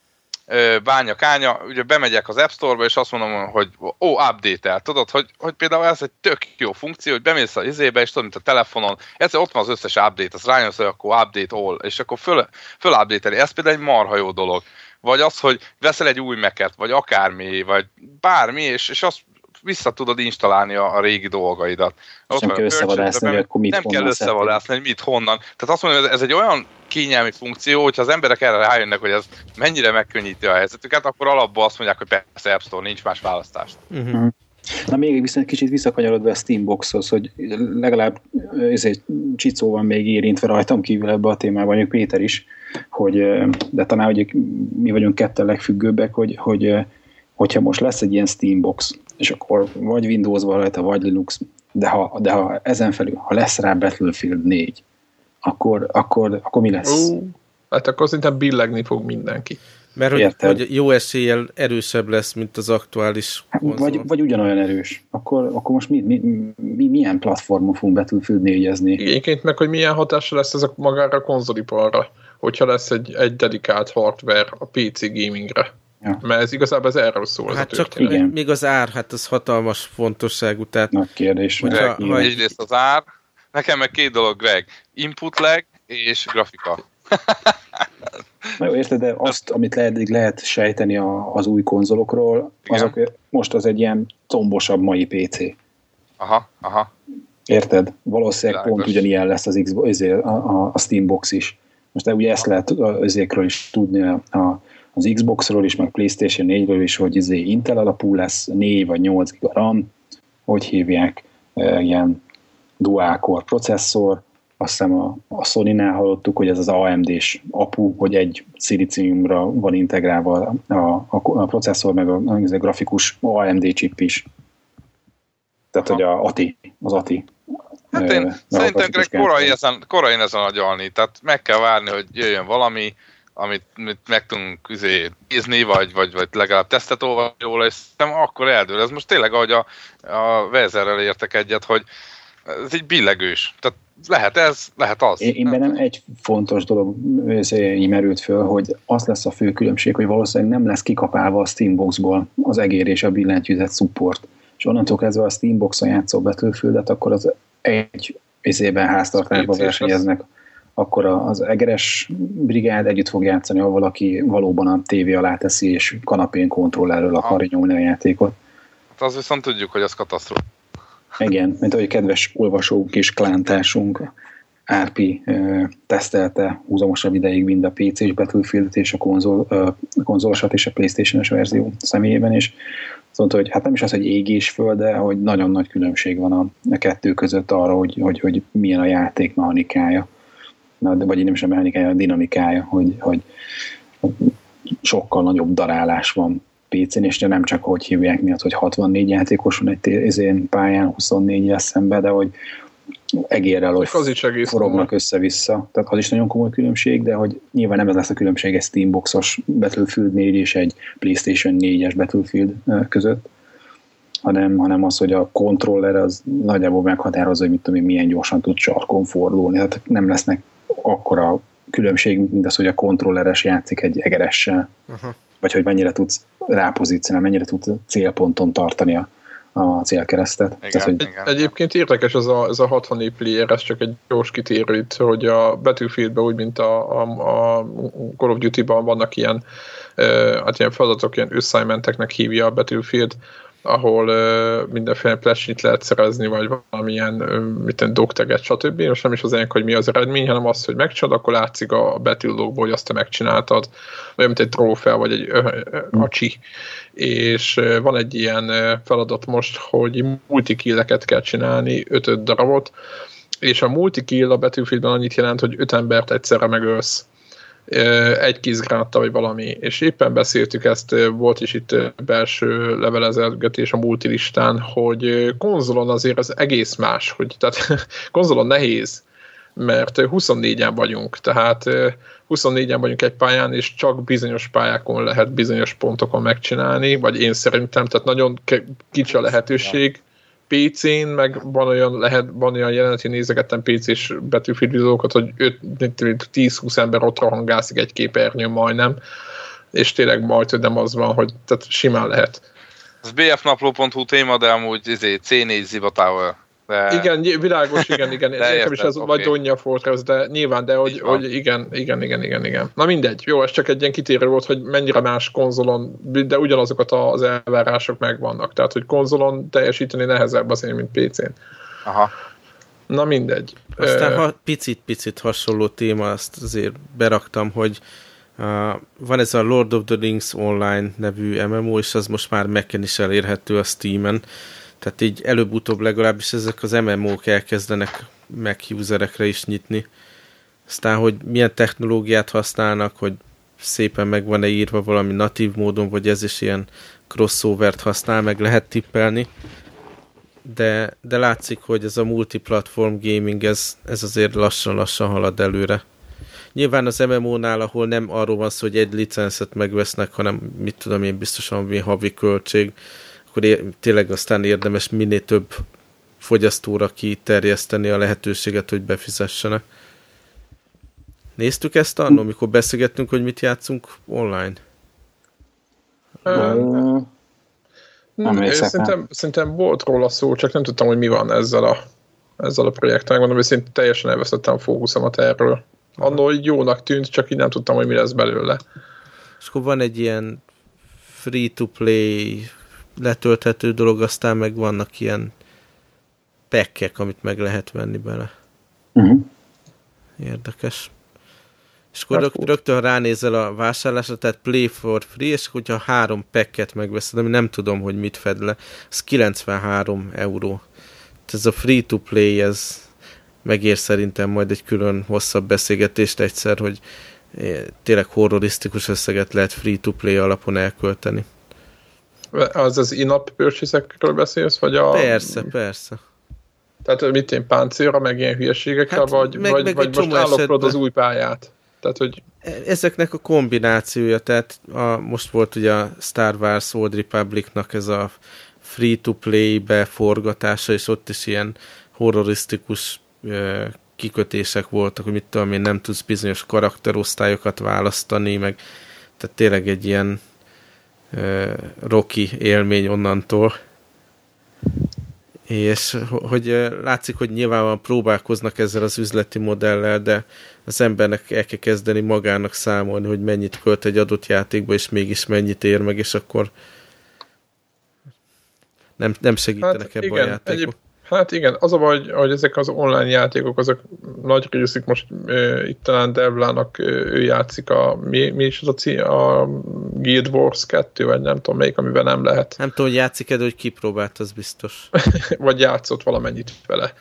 bánya kánya, ugye bemegyek az App Store-ba, és azt mondom, hogy ó, update-el. Tudod, hogy, hogy például ez egy tök jó funkció, hogy bemész az izébe, és tudod, mint a telefonon, egyszer ott van az összes update, az rájössz, hogy akkor update all, és akkor föl, föl update Ez például egy marha jó dolog. Vagy az, hogy veszel egy új meket, vagy akármi, vagy bármi, és, és azt vissza tudod installálni a, a régi dolgaidat. Ott nem kell összevadászni, hogy akkor mit Nem kell összevadászni, hogy mit honnan. Tehát azt mondom, hogy ez egy olyan kényelmi funkció, hogyha az emberek erre rájönnek, hogy ez mennyire megkönnyíti a helyzetüket, akkor alapból azt mondják, hogy persze App Store, nincs más választás. Uh-huh. Na még viszont kicsit visszakanyarodva a Steamboxhoz, hogy legalább ezért Csicó van még érintve rajtam kívül ebbe a témában, mondjuk Péter is, hogy, de talán hogy mi vagyunk ketten legfüggőbbek, hogy, hogy hogyha most lesz egy ilyen Steambox, és akkor vagy Windows van rajta, vagy Linux, de ha, de ha ezen felül, ha lesz rá Battlefield 4, akkor, akkor, akkor mi lesz? Uh, hát akkor szerintem billegni fog mindenki. Mert hogy, hogy jó eséllyel erősebb lesz, mint az aktuális hát, vagy, vagy ugyanolyan erős. Akkor, akkor most mi, mi, mi, milyen platformon fogunk Battlefield 4 Egyébként meg, hogy milyen hatása lesz ez a magára a konzoliparra, hogyha lesz egy, egy dedikált hardware a PC gamingre. Ja. Mert ez igazából ez erről szól. Hát csak igen. még az ár, hát az hatalmas fontosságú. Tehát, Nagy kérdés. Hogyha, ha, egyrészt az ár, nekem meg két dolog, Greg. Input lag és grafika. *laughs* Na jó, érted, de azt, amit lehet, lehet sejteni a, az új konzolokról, Igen. azok most az egy ilyen tombosabb mai PC. Aha, aha. Érted? Valószínűleg Lágos. pont ugyanilyen lesz az Xbox, azért, a, a, a Steambox is. Most de ugye ezt lehet azért is tudni a, a az Xboxról is, meg PlayStation 4-ről is, hogy izé Intel alapú lesz, 4 vagy 8 GB RAM, hogy hívják, e, ilyen dual-core processzor, azt hiszem a, a Sony-nál hallottuk, hogy ez az AMD-s apu, hogy egy szilíciumra van integrálva a, a, a processzor, meg a, a grafikus AMD chip is. Tehát, Aha. hogy a ATI, az ATI. Hát én szerintem korai ezen, korai ezen agyalni, tehát meg kell várni, hogy jöjjön valami, amit, amit meg tudunk izé, nézni, vagy, vagy, vagy legalább tesztet olvasni róla, és szerintem akkor eldől. Ez most tényleg, ahogy a, a Vezerrel értek egyet, hogy ez egy billegős. Tehát lehet ez, lehet az. Én, én bennem egy fontos dolog merült föl, hogy az lesz a fő különbség, hogy valószínűleg nem lesz kikapálva a Steamboxból az egér és a billentyűzet support. És onnantól kezdve a Steamboxon játszó Battlefieldet, akkor az egy izében háztartásban versenyeznek. Az akkor az egeres brigád együtt fog játszani, ahol valaki valóban a tévé alá teszi, és kanapén kontrollerről akarja nyomni a játékot. Hát az viszont tudjuk, hogy az katasztrófa. Igen, mint ahogy kedves olvasók és klántársunk Árpi tesztelte húzamosabb ideig mind a PC-s Battlefield-et és a konzol, ö, konzolosat és a Playstation-es verzió személyében is. Azt mondta, hogy hát nem is az, hogy ég és föl, de hogy nagyon nagy különbség van a, a kettő között arra, hogy, hogy, hogy milyen a játék mechanikája vagy nem a mechanikája, a dinamikája, hogy, hogy sokkal nagyobb darálás van PC-n, és nem csak hogy hívják miatt, hogy 64 játékos van egy ezén pályán, 24 lesz szembe, de hogy egérrel, hogy az is forognak össze-vissza. Tehát az is nagyon komoly különbség, de hogy nyilván nem ez lesz a különbség egy Steamboxos Battlefield 4 és egy PlayStation 4-es Battlefield között, hanem, hanem az, hogy a kontroller az nagyjából meghatározza, hogy mit tudom én, milyen gyorsan tud sarkon fordulni. Tehát nem lesznek akkora különbség, mint az, hogy a kontrolleres játszik egy egeressel, uh-huh. Vagy hogy mennyire tudsz rápozícionálni, mennyire tudsz célponton tartani a, a célkeresztet. Igen, Tehát, hogy... igen. Egyébként érdekes ez a, ez a 60 player, ez csak egy gyors kitérő itt, hogy a Battlefieldben úgy, mint a, a, a Call of Duty-ban vannak ilyen, hát ilyen feladatok, ilyen assignmenteknek hívja a Battlefield, ahol uh, mindenféle plesnyit lehet szerezni, vagy valamilyen uh, mit dokteget, stb. Most nem is az hogy mi az eredmény, hanem az, hogy megcsinálod, akkor látszik a betűlókból, hogy azt te megcsináltad, olyan, mint egy trófea, vagy egy uh, uh, acsi. És uh, van egy ilyen feladat most, hogy multikilleket kell csinálni, 5 darabot, és a multikill a betűfilben annyit jelent, hogy öt embert egyszerre megölsz egy kizgránta, vagy valami, és éppen beszéltük ezt, volt is itt belső levelezgetés a multilistán, hogy konzolon azért az egész más, hogy tehát *laughs* konzolon nehéz, mert 24-en vagyunk, tehát 24-en vagyunk egy pályán, és csak bizonyos pályákon lehet bizonyos pontokon megcsinálni, vagy én szerintem, tehát nagyon kicsi a lehetőség, PC-n, meg van olyan, lehet, van olyan jelenet, én nézegettem PC-s betűfidvizókat, hogy 10-20 ember ott rohangászik egy képernyőn majdnem, és tényleg majd, hogy nem az van, hogy tehát simán lehet. Ez bfnapló.hu téma, de amúgy izé, C4 Ziva Tower. De... Igen, világos, igen, igen. Nekem is ez okay. vagy Donja Fortress, de nyilván, de hogy, hogy igen, igen, igen, igen, igen. Na mindegy, jó, ez csak egy ilyen kitérő volt, hogy mennyire más konzolon, de ugyanazokat az elvárások megvannak. Tehát, hogy konzolon teljesíteni nehezebb azért, mint PC-n. Aha. Na mindegy. Aztán ha picit-picit hasonló téma, azt azért beraktam, hogy uh, van ez a Lord of the Rings Online nevű MMO, és az most már mac is elérhető a Steam-en. Tehát így előbb-utóbb legalábbis ezek az MMO-k elkezdenek meg userekre is nyitni. Aztán, hogy milyen technológiát használnak, hogy szépen meg van-e írva valami natív módon, vagy ez is ilyen crossovert használ, meg lehet tippelni. De, de látszik, hogy ez a multiplatform gaming, ez, ez azért lassan-lassan halad előre. Nyilván az MMO-nál, ahol nem arról van szó, hogy egy licenszet megvesznek, hanem mit tudom én, biztosan havi költség, akkor é- tényleg aztán érdemes minél több fogyasztóra kiterjeszteni a lehetőséget, hogy befizessenek. Néztük ezt annól, amikor beszélgettünk, hogy mit játszunk online? Nem, nem szerintem, szerintem volt róla szó, csak nem tudtam, hogy mi van ezzel a, ezzel a projekttel. Megmondom, hogy szinte teljesen elvesztettem a fókuszomat erről. Annól jónak tűnt, csak így nem tudtam, hogy mi lesz belőle. És akkor van egy ilyen free-to-play letölthető dolog, aztán meg vannak ilyen pekkek, amit meg lehet venni bele. Uh-huh. Érdekes. És akkor rögt, rögtön ránézel a vásárlásra, tehát Play for Free, és hogyha három packet megveszed, ami nem tudom, hogy mit fed le, az 93 euró. Ez a free-to-play, ez megér szerintem majd egy külön hosszabb beszélgetést egyszer, hogy eh, tényleg horrorisztikus összeget lehet free-to-play alapon elkölteni. Az az in-app purchase beszélsz, vagy a... Persze, persze. Tehát mit én páncélra, meg ilyen hülyeségekkel, hát, vagy, meg, vagy, meg vagy most állokolod az új pályát? Tehát, hogy... Ezeknek a kombinációja, tehát a, most volt ugye a Star Wars Old Republicnak ez a free-to-play beforgatása, és ott is ilyen horrorisztikus ö, kikötések voltak, hogy mit tudom én, nem tudsz bizonyos karakterosztályokat választani, meg tehát tényleg egy ilyen Rocky élmény onnantól. És hogy látszik, hogy nyilvánvalóan próbálkoznak ezzel az üzleti modellel, de az embernek el kell kezdeni magának számolni, hogy mennyit költ egy adott játékba, és mégis mennyit ér meg, és akkor nem, nem segítenek hát ebben a játékok. Egyéb, Hát igen, az a baj, hogy, hogy ezek az online játékok, azok nagy részük most e, itt talán Devlának e, ő játszik a, mi, mi is az a, cí, a Guild Wars 2, vagy nem tudom melyik, amiben nem lehet. Nem tudom, hogy játszik-e, de hogy kipróbált, az biztos. *laughs* vagy játszott valamennyit vele.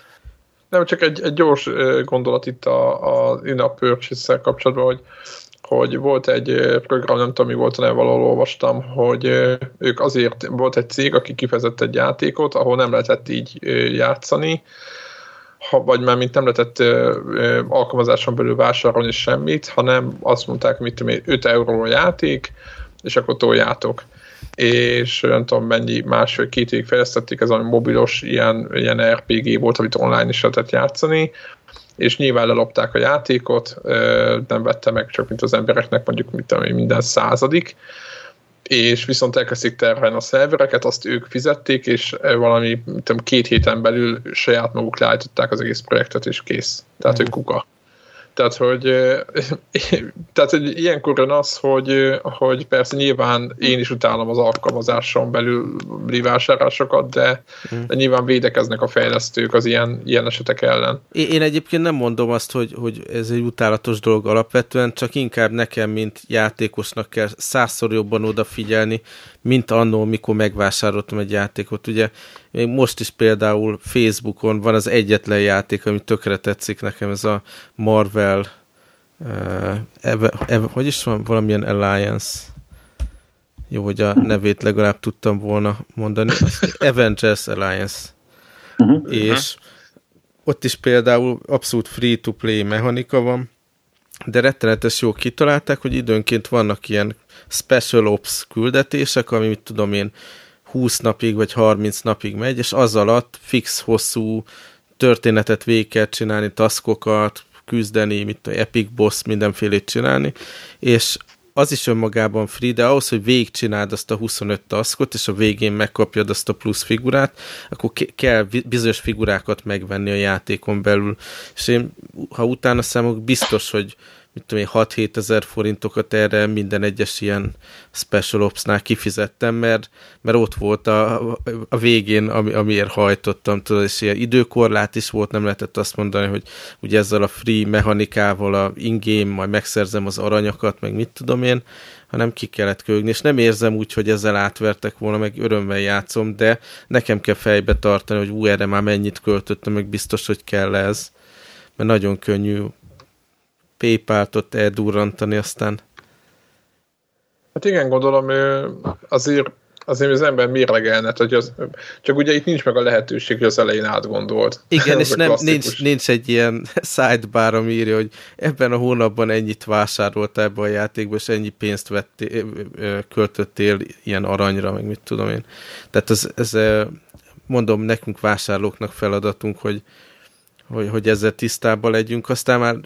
Nem, csak egy, egy gyors gondolat itt a, a in-app purchase kapcsolatban, hogy hogy volt egy program, nem tudom mi volt, hanem valahol olvastam, hogy ők azért, volt egy cég, aki kifejezett egy játékot, ahol nem lehetett így játszani, ha, vagy már mint nem lehetett ö, alkalmazáson belül vásárolni semmit, hanem azt mondták, mit tudom 5 euró játék, és akkor toljátok. És nem tudom mennyi másfél-két évig fejlesztették, ez a mobilos ilyen, ilyen RPG volt, amit online is lehetett játszani, és nyilván lelopták a játékot, nem vette meg csak mint az embereknek mondjuk tudom, minden századik, és viszont elkezdték terhelni a szervereket, azt ők fizették, és valami tudom, két héten belül saját maguk leállították az egész projektet, és kész. Tehát, mm. hogy kuka. Tehát, hogy, *laughs* tehát, hogy ilyenkor az, hogy, hogy persze nyilván én is utálom az alkalmazáson belüli vásárlásokat, de, hmm. de nyilván védekeznek a fejlesztők az ilyen, ilyen esetek ellen. Én, én egyébként nem mondom azt, hogy, hogy ez egy utálatos dolog alapvetően, csak inkább nekem, mint játékosnak kell százszor jobban odafigyelni, mint annól, mikor megvásároltam egy játékot. Ugye még most is például Facebookon van az egyetlen játék, ami tökre tetszik nekem, ez a Marvel uh, eve, eve, hogy is van? Valamilyen Alliance. Jó, hogy a nevét legalább tudtam volna mondani. Avengers Alliance. Uh-huh. És ott is például abszolút free-to-play mechanika van, de rettenetes jó kitalálták, hogy időnként vannak ilyen special ops küldetések, ami mit tudom én 20 napig vagy 30 napig megy, és az alatt fix hosszú történetet végig kell csinálni, taskokat, küzdeni, mit tudom, epic boss, mindenfélét csinálni, és az is önmagában free, de ahhoz, hogy végigcsináld azt a 25 taskot, és a végén megkapjad azt a plusz figurát, akkor kell bizonyos figurákat megvenni a játékon belül. És én, ha utána számok, biztos, hogy mit tudom én, 6-7 ezer forintokat erre minden egyes ilyen special ops-nál kifizettem, mert, mert ott volt a, a végén, ami, amiért hajtottam, tudod, és ilyen időkorlát is volt, nem lehetett azt mondani, hogy ugye ezzel a free mechanikával, a in-game, majd megszerzem az aranyakat, meg mit tudom én, hanem ki kellett kögni, és nem érzem úgy, hogy ezzel átvertek volna, meg örömmel játszom, de nekem kell fejbe tartani, hogy ú, erre már mennyit költöttem, meg biztos, hogy kell ez, mert nagyon könnyű PayPal-t ott eldurrantani aztán. Hát igen, gondolom, azért, azért az ember mérlegelne, hogy az, csak ugye itt nincs meg a lehetőség, hogy az elején átgondolt. Igen, *laughs* és nem, nincs, nincs egy ilyen *laughs* sidebar, ami írja, hogy ebben a hónapban ennyit vásárolt ebbe a játékba, és ennyi pénzt vettél, költöttél ilyen aranyra, meg mit tudom én. Tehát ez, ez mondom, nekünk vásárlóknak feladatunk, hogy, hogy, hogy ezzel tisztában legyünk, aztán már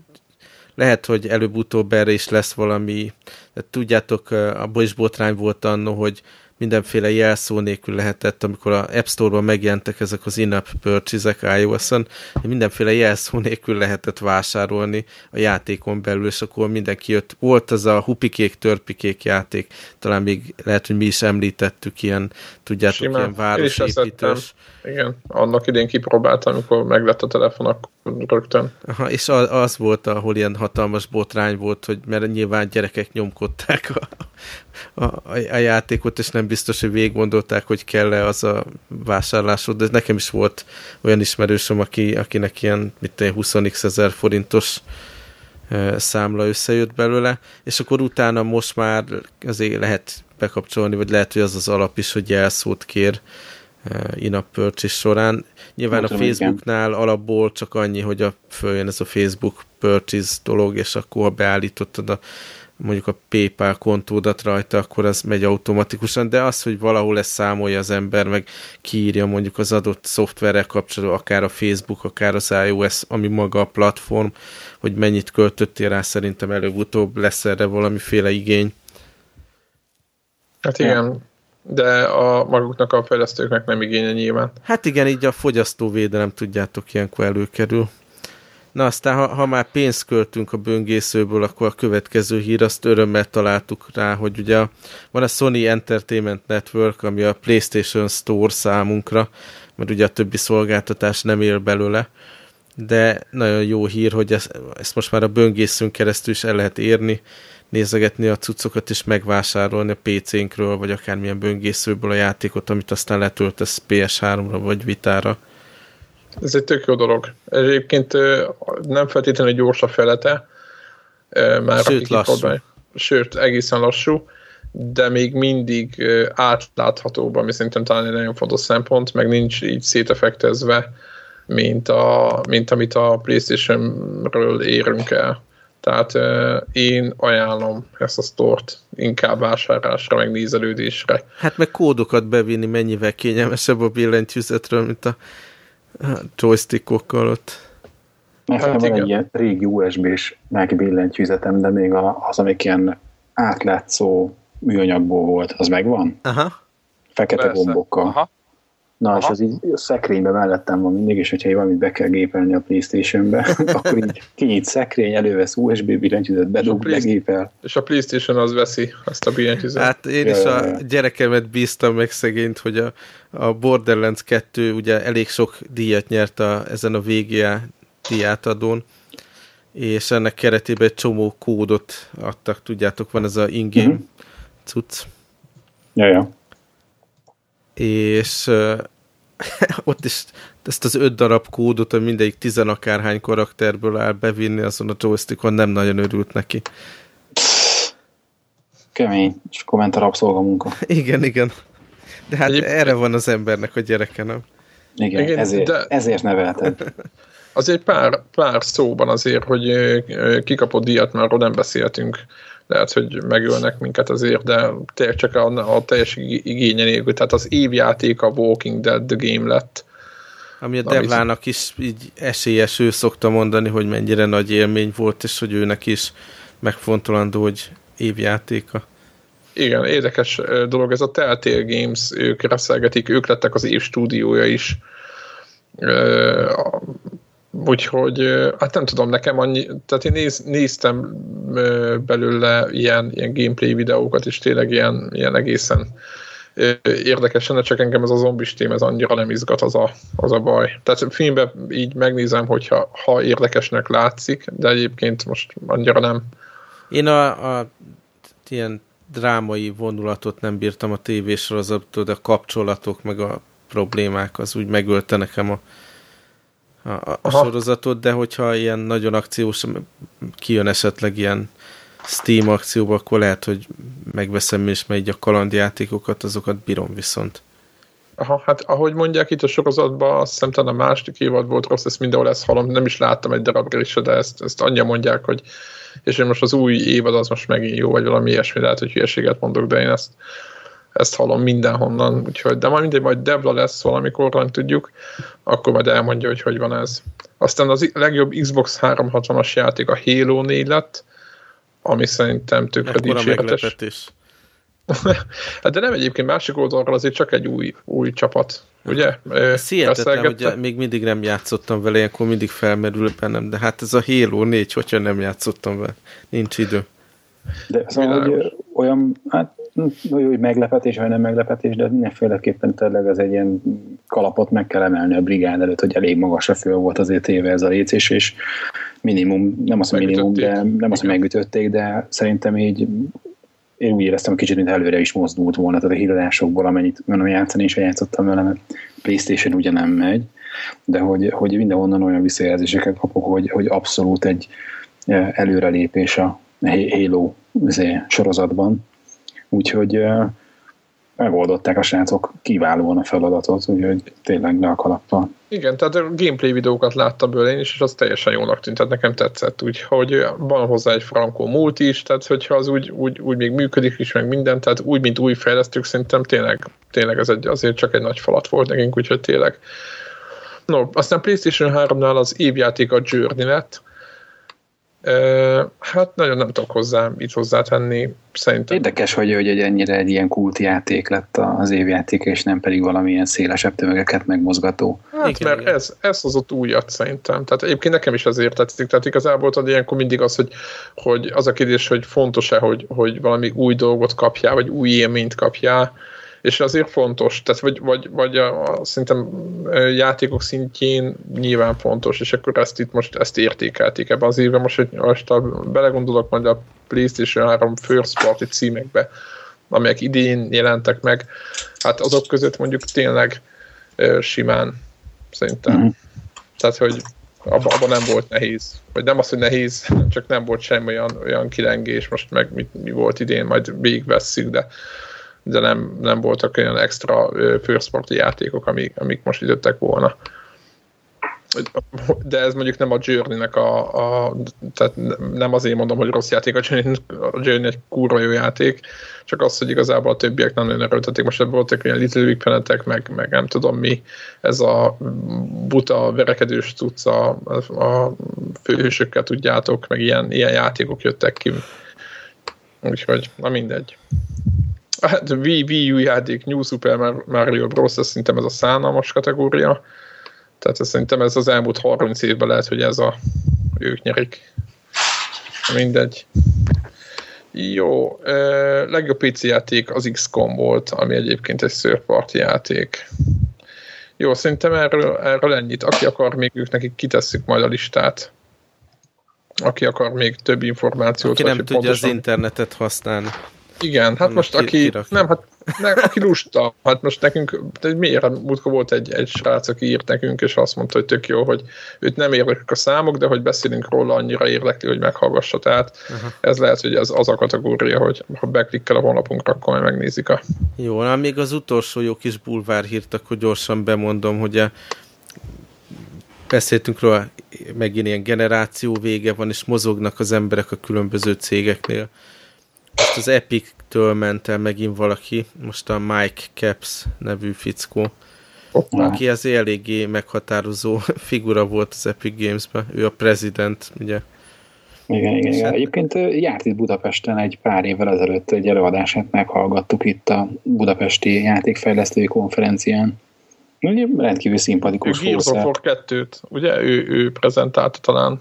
lehet, hogy előbb-utóbb erre is lesz valami, de tudjátok, abból is botrány volt annó, hogy mindenféle jelszó nélkül lehetett, amikor a App Store-ban megjelentek ezek az in-app purchase-ek iOS-on, mindenféle jelszó nélkül lehetett vásárolni a játékon belül, és akkor mindenki jött. Volt az a hupikék, törpikék játék, talán még lehet, hogy mi is említettük ilyen, tudjátok, Simán. ilyen városépítős. Igen, annak idén kipróbáltam, amikor meglett a telefon, akkor rögtön. Aha, és az, volt, ahol ilyen hatalmas botrány volt, hogy mert nyilván gyerekek nyomkodták a, a, a játékot, és nem biztos, hogy végig gondolták, hogy kell-e az a vásárlásod, de nekem is volt olyan ismerősöm, aki, akinek ilyen, mit tudom, 20 ezer forintos számla összejött belőle, és akkor utána most már azért lehet bekapcsolni, vagy lehet, hogy az az alap is, hogy jelszót kér, in-app purchase során. Nyilván hát, a Facebooknál igen. alapból csak annyi, hogy a, följön ez a Facebook purchase dolog, és akkor ha beállítottad a mondjuk a PayPal kontódat rajta, akkor az megy automatikusan, de az, hogy valahol ezt számolja az ember, meg kiírja mondjuk az adott szoftverrel kapcsolatban, akár a Facebook, akár az iOS, ami maga a platform, hogy mennyit költöttél rá, szerintem előbb-utóbb lesz erre valamiféle igény. Hát igen, de a maguknak a fejlesztőknek nem igénye nyilván. Hát igen, így a fogyasztóvédelem tudjátok ilyenkor előkerül. Na aztán, ha, ha már pénzt költünk a böngészőből, akkor a következő hír, azt örömmel találtuk rá, hogy ugye van a Sony Entertainment Network, ami a PlayStation Store számunkra, mert ugye a többi szolgáltatás nem él belőle, de nagyon jó hír, hogy ezt, ezt most már a böngészőn keresztül is el lehet érni, nézegetni a cuccokat és megvásárolni a PC-nkről, vagy akármilyen böngészőből a játékot, amit aztán letöltesz PS3-ra vagy Vitára. Ez egy tök jó dolog. Egyébként nem feltétlenül gyors a felete, már Sőt, lassú. Sőt, egészen lassú, de még mindig átláthatóbb, ami szerintem talán egy nagyon fontos szempont, meg nincs így szétefektezve, mint, a, mint amit a Playstation-ről érünk el. Tehát uh, én ajánlom ezt a stort inkább vásárlásra, meg nézelődésre. Hát meg kódokat bevinni mennyivel kényelmesebb a billentyűzetről, mint a, a joystickokkal ott. Nekem hát van egy ilyen régi USB-s megbillentyűzetem, de még az, amik ilyen átlátszó műanyagból volt, az megvan? Aha. Fekete Persze. gombokkal. Aha. Na, Aha. és az így a szekrényben mellettem van mindig, és hogyha valamit be kell gépelni a Playstation-be, *laughs* akkor így kinyit szekrény, elővesz USB billentyűzet, bedug, begépel. És a Playstation az veszi azt a billentyűzet. Hát én is a gyerekemet bíztam meg szegényt, hogy a, a Borderlands 2 ugye elég sok díjat nyert a, ezen a VGA díjátadón, és ennek keretében egy csomó kódot adtak, tudjátok, van ez a in-game uh-huh. cucc. Ja, ja és uh, *laughs* ott is ezt az öt darab kódot, hogy mindegyik tizenakárhány karakterből áll bevinni azon a joystickon, nem nagyon örült neki. Kemény, és komment a rabszolgamunka. *laughs* Igen, igen. De hát Egyéb... erre van az embernek a gyereke, nem? Igen, igen ezért, de... ezért nevelted. Azért pár, pár szóban azért, hogy kikapott díjat, már arról nem beszéltünk lehet, hogy megölnek minket azért, de tényleg csak a, a teljes igénye nélkül. Tehát az évjáték a Walking Dead The Game lett. Ami a Devlának is így esélyes, ő szokta mondani, hogy mennyire nagy élmény volt, és hogy őnek is megfontolandó, hogy évjátéka. Igen, érdekes dolog, ez a Telltale Games, ők reszelgetik, ők lettek az év stúdiója is Úgyhogy, hát nem tudom, nekem annyi, tehát én néz, néztem belőle ilyen, ilyen gameplay videókat, és tényleg ilyen, ilyen egészen érdekesen, csak engem ez a zombis tém, ez annyira nem izgat, az a, az a baj. Tehát filmben így megnézem, hogyha ha érdekesnek látszik, de egyébként most annyira nem. Én a, a ilyen drámai vonulatot nem bírtam a tévésorozattól, de a kapcsolatok, meg a problémák, az úgy megölte nekem a, a, a sorozatot, de hogyha ilyen nagyon akciós, kijön esetleg ilyen Steam akcióba, akkor lehet, hogy megveszem és megy a kalandjátékokat, azokat bírom viszont. Aha, hát ahogy mondják itt a sorozatban, azt hiszem talán a második évad volt rossz, ezt mindenhol ezt hallom, nem is láttam egy darabra is, de ezt, ezt annyian mondják, hogy és én most az új évad az most megint jó, vagy valami ilyesmi, lehet, hogy hülyeséget mondok, de én ezt, ezt hallom mindenhonnan, úgyhogy, de majd mindegy, majd Devla lesz valamikor, nem tudjuk, akkor majd elmondja, hogy hogy van ez. Aztán az legjobb Xbox 360-as játék a Halo 4 lett, ami szerintem tökre dicséretes. *laughs* hát de nem egyébként másik oldalról azért csak egy új, új csapat, ugye? Ez hihetetlen, hogy még mindig nem játszottam vele, ilyenkor mindig felmerül bennem, de hát ez a Halo 4, hogyha nem játszottam vele, nincs idő. De szóval, hogy olyan, hát jó, hogy meglepetés, vagy nem meglepetés, de mindenféleképpen tényleg az egy ilyen kalapot meg kell emelni a brigád előtt, hogy elég magasra föl volt azért éve ez a lécés, és minimum, nem azt, hogy minimum, de nem azt, hogy megütötték, de szerintem így én úgy éreztem, hogy kicsit, mint előre is mozdult volna, tehát a híradásokból, amennyit mondom játszani, és játszottam vele, mert Playstation ugye nem megy, de hogy, hogy mindenhonnan olyan visszajelzéseket kapok, hogy, hogy abszolút egy eh, előrelépés a Halo sorozatban, Úgyhogy megoldották a srácok kiválóan a feladatot, úgyhogy tényleg le a. Igen, tehát a gameplay videókat láttam bőle én is, és az teljesen jónak tűnt, tehát nekem tetszett, úgyhogy van hozzá egy frankó múlt is, tehát hogyha az úgy, úgy, úgy még működik is, meg minden, tehát úgy, mint új fejlesztők, szerintem tényleg, tényleg ez egy, azért csak egy nagy falat volt nekünk, úgyhogy tényleg. No, aztán PlayStation 3-nál az évjáték a Journey lett, Hát nagyon nem tudok hozzá mit hozzátenni, szerintem. Érdekes, hogy, hogy egy ennyire egy ilyen kultjáték lett az évjáték, és nem pedig valamilyen szélesebb tömegeket megmozgató. Hát, igen, mert igen. ez, ez ott újat szerintem. Tehát egyébként nekem is azért tetszik. Tehát igazából tudod, ilyenkor mindig az, hogy, hogy az a kérdés, hogy fontos-e, hogy, hogy valami új dolgot kapjál, vagy új élményt kapjál, és azért fontos, tehát vagy, vagy, vagy a, a, szerintem játékok szintjén nyilván fontos, és akkor ezt itt most ezt értékelték ebben az évben, most, hogy most a, belegondolok majd a PlayStation 3 First Party címekbe, amelyek idén jelentek meg, hát azok között mondjuk tényleg simán szerintem. Mm. Tehát, hogy abban abba nem volt nehéz. Vagy nem az, hogy nehéz, csak nem volt semmi olyan, olyan kilengés, most meg mi, mi volt idén, majd végigvesszük, de de nem, nem voltak olyan extra first party játékok, amik, amik most időttek volna. De ez mondjuk nem a Journey-nek a, a, tehát nem azért mondom, hogy rossz játék, a Journey, a Journey egy kurva jó játék, csak az, hogy igazából a többiek nem nagyon erőltetik. Most ebből voltak olyan Little Big Planetek, meg, meg nem tudom mi, ez a buta, verekedős tudsz a, a főhősökkel tudjátok, meg ilyen, ilyen játékok jöttek ki. Úgyhogy, na mindegy. Hát Wii, Wii U játék New Super Mario Bros. Ez szerintem ez a szánalmas kategória. Tehát ez, szerintem ez az elmúlt 30 évben lehet, hogy ez a ők nyerik. Mindegy. Jó, legjobb PC játék az XCOM volt, ami egyébként egy szörparti játék. Jó, szerintem erről, erről ennyit. Aki akar, még ők nekik kitesszük majd a listát. Aki akar még több információt. Aki nem tudja pontosan... az internetet használni. Igen, hát most aki, kirakni. nem, hát ne, aki lusta, hát most nekünk, de miért múltkor volt egy, egy srác, aki írt nekünk, és azt mondta, hogy tök jó, hogy őt nem érdeklik a számok, de hogy beszélünk róla, annyira érdekli, hogy meghallgassa. Tehát uh-huh. ez lehet, hogy ez az a kategória, hogy ha beklikkel a honlapunkra, akkor megnézik a... Jó, na még az utolsó jó kis bulvár hírt, akkor gyorsan bemondom, hogy a beszéltünk róla, megint ilyen generáció vége van, és mozognak az emberek a különböző cégeknél most az Epic-től ment el megint valaki, most a Mike Caps nevű fickó, Opa. aki az eléggé meghatározó *laughs* figura volt az Epic Games-ben. Ő a president, ugye. Igen, igen, igen. Egyébként járt itt Budapesten egy pár évvel ezelőtt egy előadását meghallgattuk itt a Budapesti Játékfejlesztői Konferencián. Ugye rendkívül szimpatikus volt. Gears of War 2-t, ugye? Ő, ő prezentálta talán.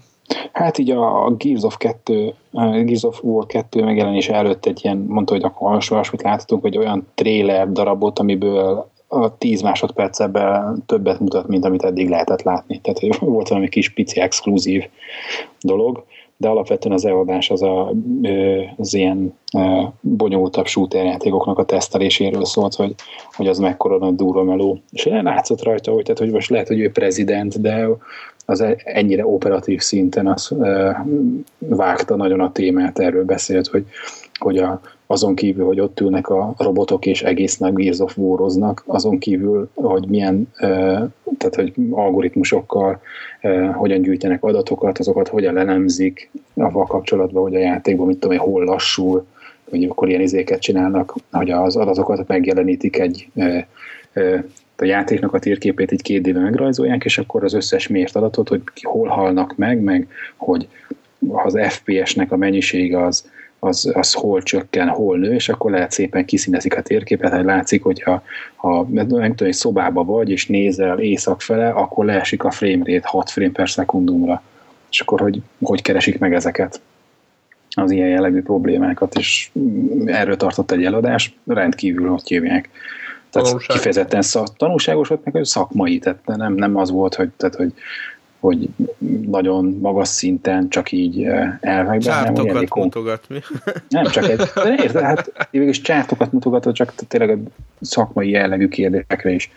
Hát így a Gears of 2, Gears of War 2 megjelenése előtt egy ilyen, mondta, hogy akkor olyasmit láthatunk, hogy olyan trailer darabot, amiből a 10 másodpercben többet mutat, mint amit eddig lehetett látni. Tehát hogy *laughs* volt valami kis pici exkluzív dolog, de alapvetően az előadás az a, az ilyen bonyolultabb shooter játékoknak a teszteléséről szólt, hogy, hogy az mekkora nagy durva meló. És látszott rajta, hogy, tehát, hogy most lehet, hogy ő prezident, de az e- ennyire operatív szinten az vágta nagyon a témát, erről beszélt, hogy, hogy a, azon kívül, hogy ott ülnek a robotok és egész nap Gears of War-oznak, azon kívül, hogy milyen, tehát hogy algoritmusokkal hogyan gyűjtenek adatokat, azokat hogyan lelemzik, avval kapcsolatban, hogy a játékban, mit tudom én, hol lassul, hogy akkor ilyen izéket csinálnak, hogy az adatokat megjelenítik egy a játéknak a térképét egy két éve megrajzolják, és akkor az összes mért adatot, hogy hol halnak meg, meg hogy az FPS-nek a mennyisége az, az, az hol csökken, hol nő, és akkor lehet szépen kiszínezik a térképet, hogy látszik, hogy ha, nem tudom, egy szobába vagy, és nézel éjszak fele, akkor leesik a frame rate 6 frame per szekundumra. És akkor hogy, hogy keresik meg ezeket? az ilyen jellegű problémákat, és erről tartott egy eladás, rendkívül ott hívják tehát Tanulság. kifejezetten szak, tanulságos volt, meg szakmai, tehát nem, nem az volt, hogy, tehát, hogy, hogy nagyon magas szinten csak így eh, elvekben. Csártokat nem, mutogat, mi? Nem, csak egy, de érted, hát végülis csártokat mutogatott, csak tényleg a szakmai jellegű kérdésekre is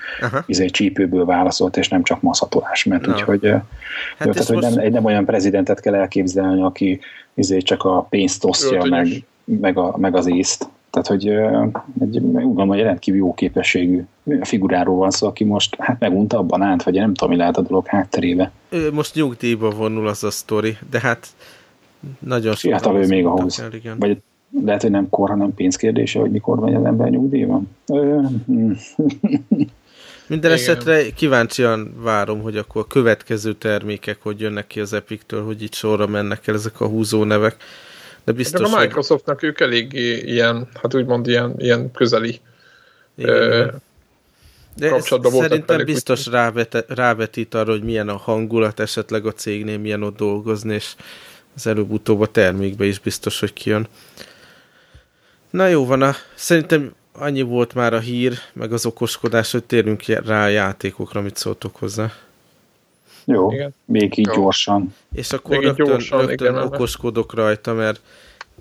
izé, csípőből válaszolt, és nem csak maszatolás, mert no. úgyhogy eh, hát jó, tehát, hogy most... nem, nem, olyan prezidentet kell elképzelni, aki izé csak a pénzt osztja, meg, meg, a, meg az észt. Tehát, hogy egy, úgy gondolom, hogy rendkívül jó képességű figuráról van szó, aki most hát megunta a banánt, vagy nem tudom, mi lehet a dolog hátterébe. Ő most nyugdíjba vonul az a sztori, de hát nagyon sok. Hát ő még ahhoz. El, igen. Vagy lehet, hogy nem kor, hanem pénzkérdése, hogy mikor megy az ember nyugdíjba. *laughs* Minden esetre kíváncsian várom, hogy akkor a következő termékek, hogy jönnek ki az Epic-től, hogy itt sorra mennek el ezek a húzó nevek. De biztos, De a Microsoftnak hogy... ők elég ilyen, hát úgymond ilyen, ilyen közeli igen, ö, de kapcsolatban voltak szerintem velük, biztos rávet, rávetít arra, hogy milyen a hangulat esetleg a cégnél, milyen ott dolgozni, és az előbb-utóbb a termékbe is biztos, hogy kijön. Na jó van, a, szerintem annyi volt már a hír, meg az okoskodás, hogy térünk rá a játékokra, mit szóltok hozzá. Jó, igen. még így Jó. gyorsan. És akkor még rögtön, gyorsan, rögtön igen, okoskodok rajta, mert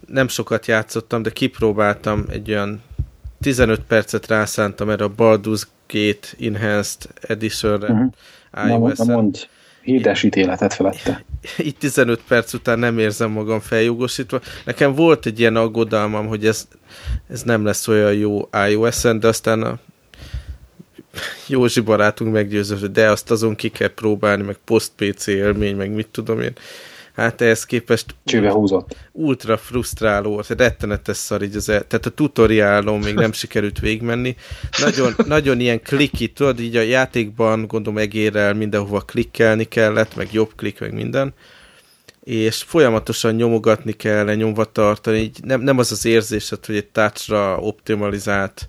nem sokat játszottam, de kipróbáltam egy olyan 15 percet rászántam erre a Baldur's Gate Enhanced Edition-re uh-huh. Na, mond, híres ítéletet felette. Itt 15 perc után nem érzem magam feljogosítva. Nekem volt egy ilyen aggodalmam, hogy ez, ez nem lesz olyan jó iOS-en, de aztán a Józsi barátunk meggyőzött, de azt azon ki kell próbálni, meg post-PC élmény, meg mit tudom én. Hát ehhez képest Csőbe húzott. ultra frusztráló, rettenetes szar így az el, tehát a tutoriálon még nem sikerült végigmenni. Nagyon, nagyon ilyen kliki, tudod, így a játékban gondolom egérrel mindenhova klikkelni kellett, meg jobb klik, meg minden. és folyamatosan nyomogatni kell, nyomva tartani, így nem, nem az az érzésed, hogy egy touchra optimalizált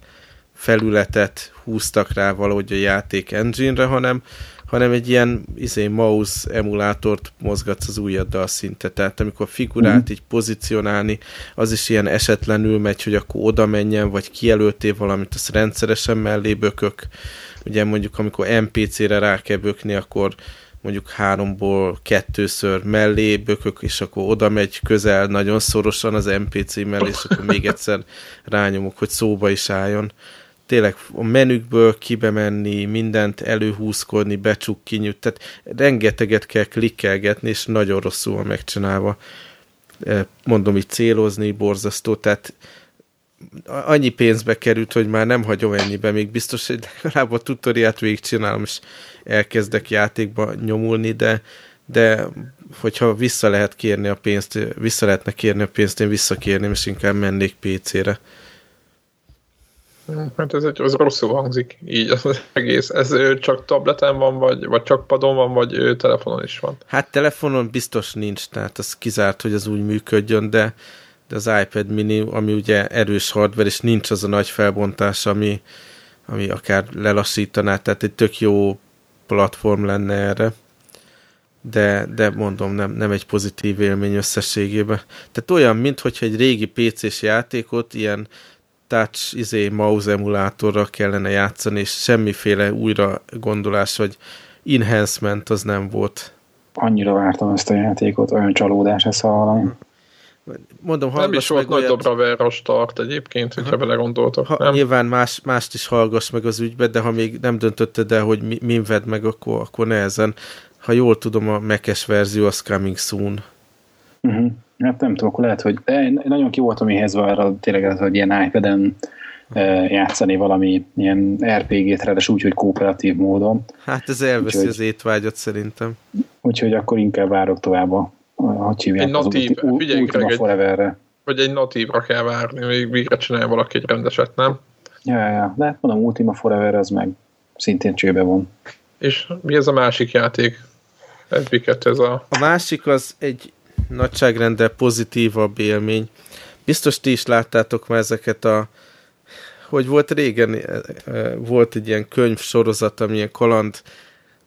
felületet húztak rá valahogy a játék engine-re, hanem, hanem egy ilyen izé, mouse emulátort mozgatsz az ujjaddal szinte. Tehát amikor figurát mm-hmm. így pozícionálni, az is ilyen esetlenül megy, hogy akkor oda menjen, vagy kijelöltél valamit, azt rendszeresen mellé bökök. Ugye mondjuk amikor NPC-re rá kell bökni, akkor mondjuk háromból kettőször mellé bökök, és akkor oda megy közel, nagyon szorosan az NPC mellé, és akkor még egyszer *laughs* rányomok, hogy szóba is álljon tényleg a menükből kibe menni, mindent előhúzkodni, becsuk, kinyújt, tehát rengeteget kell klikkelgetni, és nagyon rosszul van megcsinálva. E, mondom, így célozni, borzasztó, tehát annyi pénzbe került, hogy már nem hagyom ennyibe, még biztos, hogy legalább a tutoriát végigcsinálom, és elkezdek játékba nyomulni, de, de hogyha vissza lehet kérni a pénzt, vissza lehetne kérni a pénzt, én visszakérném, és inkább mennék PC-re. Hát ez egy, az rosszul hangzik, így az egész. Ez csak tableten van, vagy, vagy csak padon van, vagy telefonon is van? Hát telefonon biztos nincs, tehát az kizárt, hogy az úgy működjön, de, de az iPad mini, ami ugye erős hardware, és nincs az a nagy felbontás, ami, ami akár lelassítaná, tehát egy tök jó platform lenne erre. De, de mondom, nem, nem egy pozitív élmény összességében. Tehát olyan, mintha egy régi PC-s játékot ilyen touch izé, mouse emulátorra kellene játszani, és semmiféle újra gondolás, vagy enhancement az nem volt. Annyira vártam ezt a játékot, olyan csalódás ezt hallom. Mondom, nem is volt nagy dobra a start egyébként, hogyha belegondoltak. Ha, nem? Nyilván más, mást is hallgass meg az ügybe, de ha még nem döntötted el, hogy mi, min vedd meg, akkor, akkor nehezen. Ha jól tudom, a mekes verzió az coming soon. Uh-huh. Hát nem tudom, akkor lehet, hogy de nagyon ki voltam éhezve arra tényleg az, hogy ilyen iPad-en e, játszani valami ilyen RPG-t, ráadásul úgy, hogy kooperatív módon. Hát ez elveszi úgyhogy, az étvágyat szerintem. Úgyhogy akkor inkább várok tovább a, hogy hívják, egy natív, az Ultima Forever-re. Vagy egy natívra kell várni, még végre csinálja valaki egy rendeset, nem? Ja, ja, de hát mondom, Ultima Forever az meg szintén csőbe van. És mi ez a másik játék? ez a... A másik az egy nagyságrendel pozitívabb élmény. Biztos ti is láttátok már ezeket a hogy volt régen, e, e, volt egy ilyen könyv sorozat, amilyen kaland,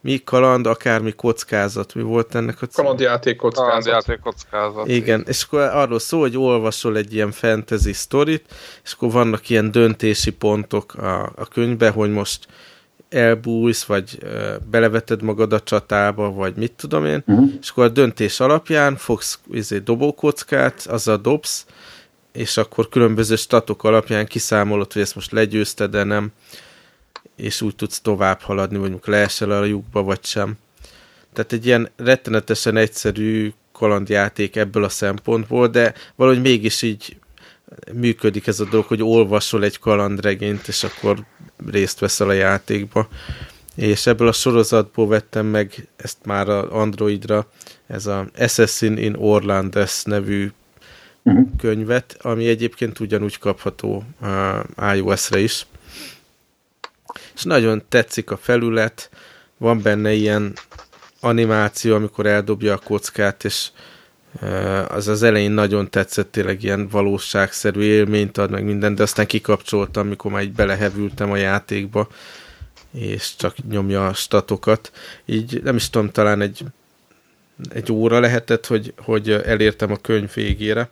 mi kaland, akármi kockázat, mi volt ennek a cím? Kalandjáték kockázat. Kalandjáték kockázat. Igen, és akkor arról szó, hogy olvasol egy ilyen fantasy sztorit, és akkor vannak ilyen döntési pontok a, a könyvben, hogy most elbújsz, vagy beleveted magad a csatába, vagy mit tudom én, uh-huh. és akkor a döntés alapján fogsz izé, dobókockát, azzal dobsz, és akkor különböző statok alapján kiszámolod, hogy ezt most legyőzted, de nem, és úgy tudsz tovább haladni, vagy mondjuk leesel a lyukba, vagy sem. Tehát egy ilyen rettenetesen egyszerű kalandjáték ebből a szempontból, de valahogy mégis így működik ez a dolog, hogy olvasol egy kalandregényt, és akkor részt veszel a játékba. És ebből a sorozatból vettem meg ezt már a Androidra, ez a Assassin in Orlandes nevű uh-huh. könyvet, ami egyébként ugyanúgy kapható uh, iOS-re is. És nagyon tetszik a felület, van benne ilyen animáció, amikor eldobja a kockát, és az az elején nagyon tetszett, tényleg ilyen valóságszerű élményt ad meg minden, de aztán kikapcsoltam, amikor már így belehevültem a játékba, és csak nyomja a statokat. Így nem is tudom, talán egy, egy óra lehetett, hogy, hogy elértem a könyv végére.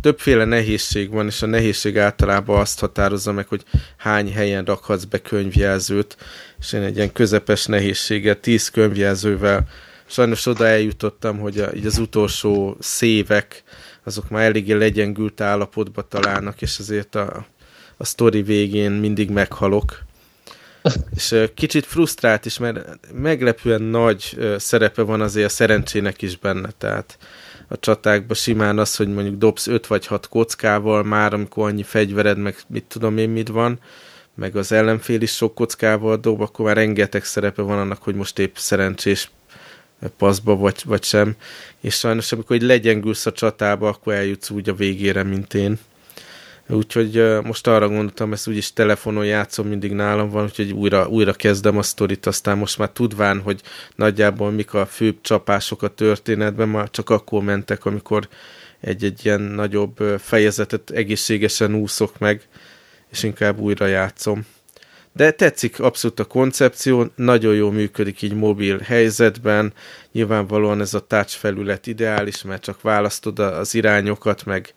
Többféle nehézség van, és a nehézség általában azt határozza meg, hogy hány helyen rakhatsz be könyvjelzőt, és én egy ilyen közepes nehézséget, tíz könyvjelzővel sajnos oda eljutottam, hogy a, így az utolsó szévek, azok már eléggé legyengült állapotba találnak, és azért a, a sztori végén mindig meghalok. *laughs* És kicsit frusztrált is, mert meglepően nagy szerepe van azért a szerencsének is benne, tehát a csatákban simán az, hogy mondjuk dobsz 5 vagy 6 kockával már, amikor annyi fegyvered, meg mit tudom én mit van, meg az ellenfél is sok kockával dob, akkor már rengeteg szerepe van annak, hogy most épp szerencsés paszba, vagy, vagy sem. És sajnos, amikor egy legyengülsz a csatába, akkor eljutsz úgy a végére, mint én. Úgyhogy most arra gondoltam, ezt úgyis telefonon játszom, mindig nálam van, úgyhogy újra, újra kezdem a sztorit, aztán most már tudván, hogy nagyjából mik a főbb csapások a történetben, már csak akkor mentek, amikor egy-egy ilyen nagyobb fejezetet egészségesen úszok meg, és inkább újra játszom. De tetszik abszolút a koncepció, nagyon jól működik így mobil helyzetben, nyilvánvalóan ez a touch felület ideális, mert csak választod az irányokat, meg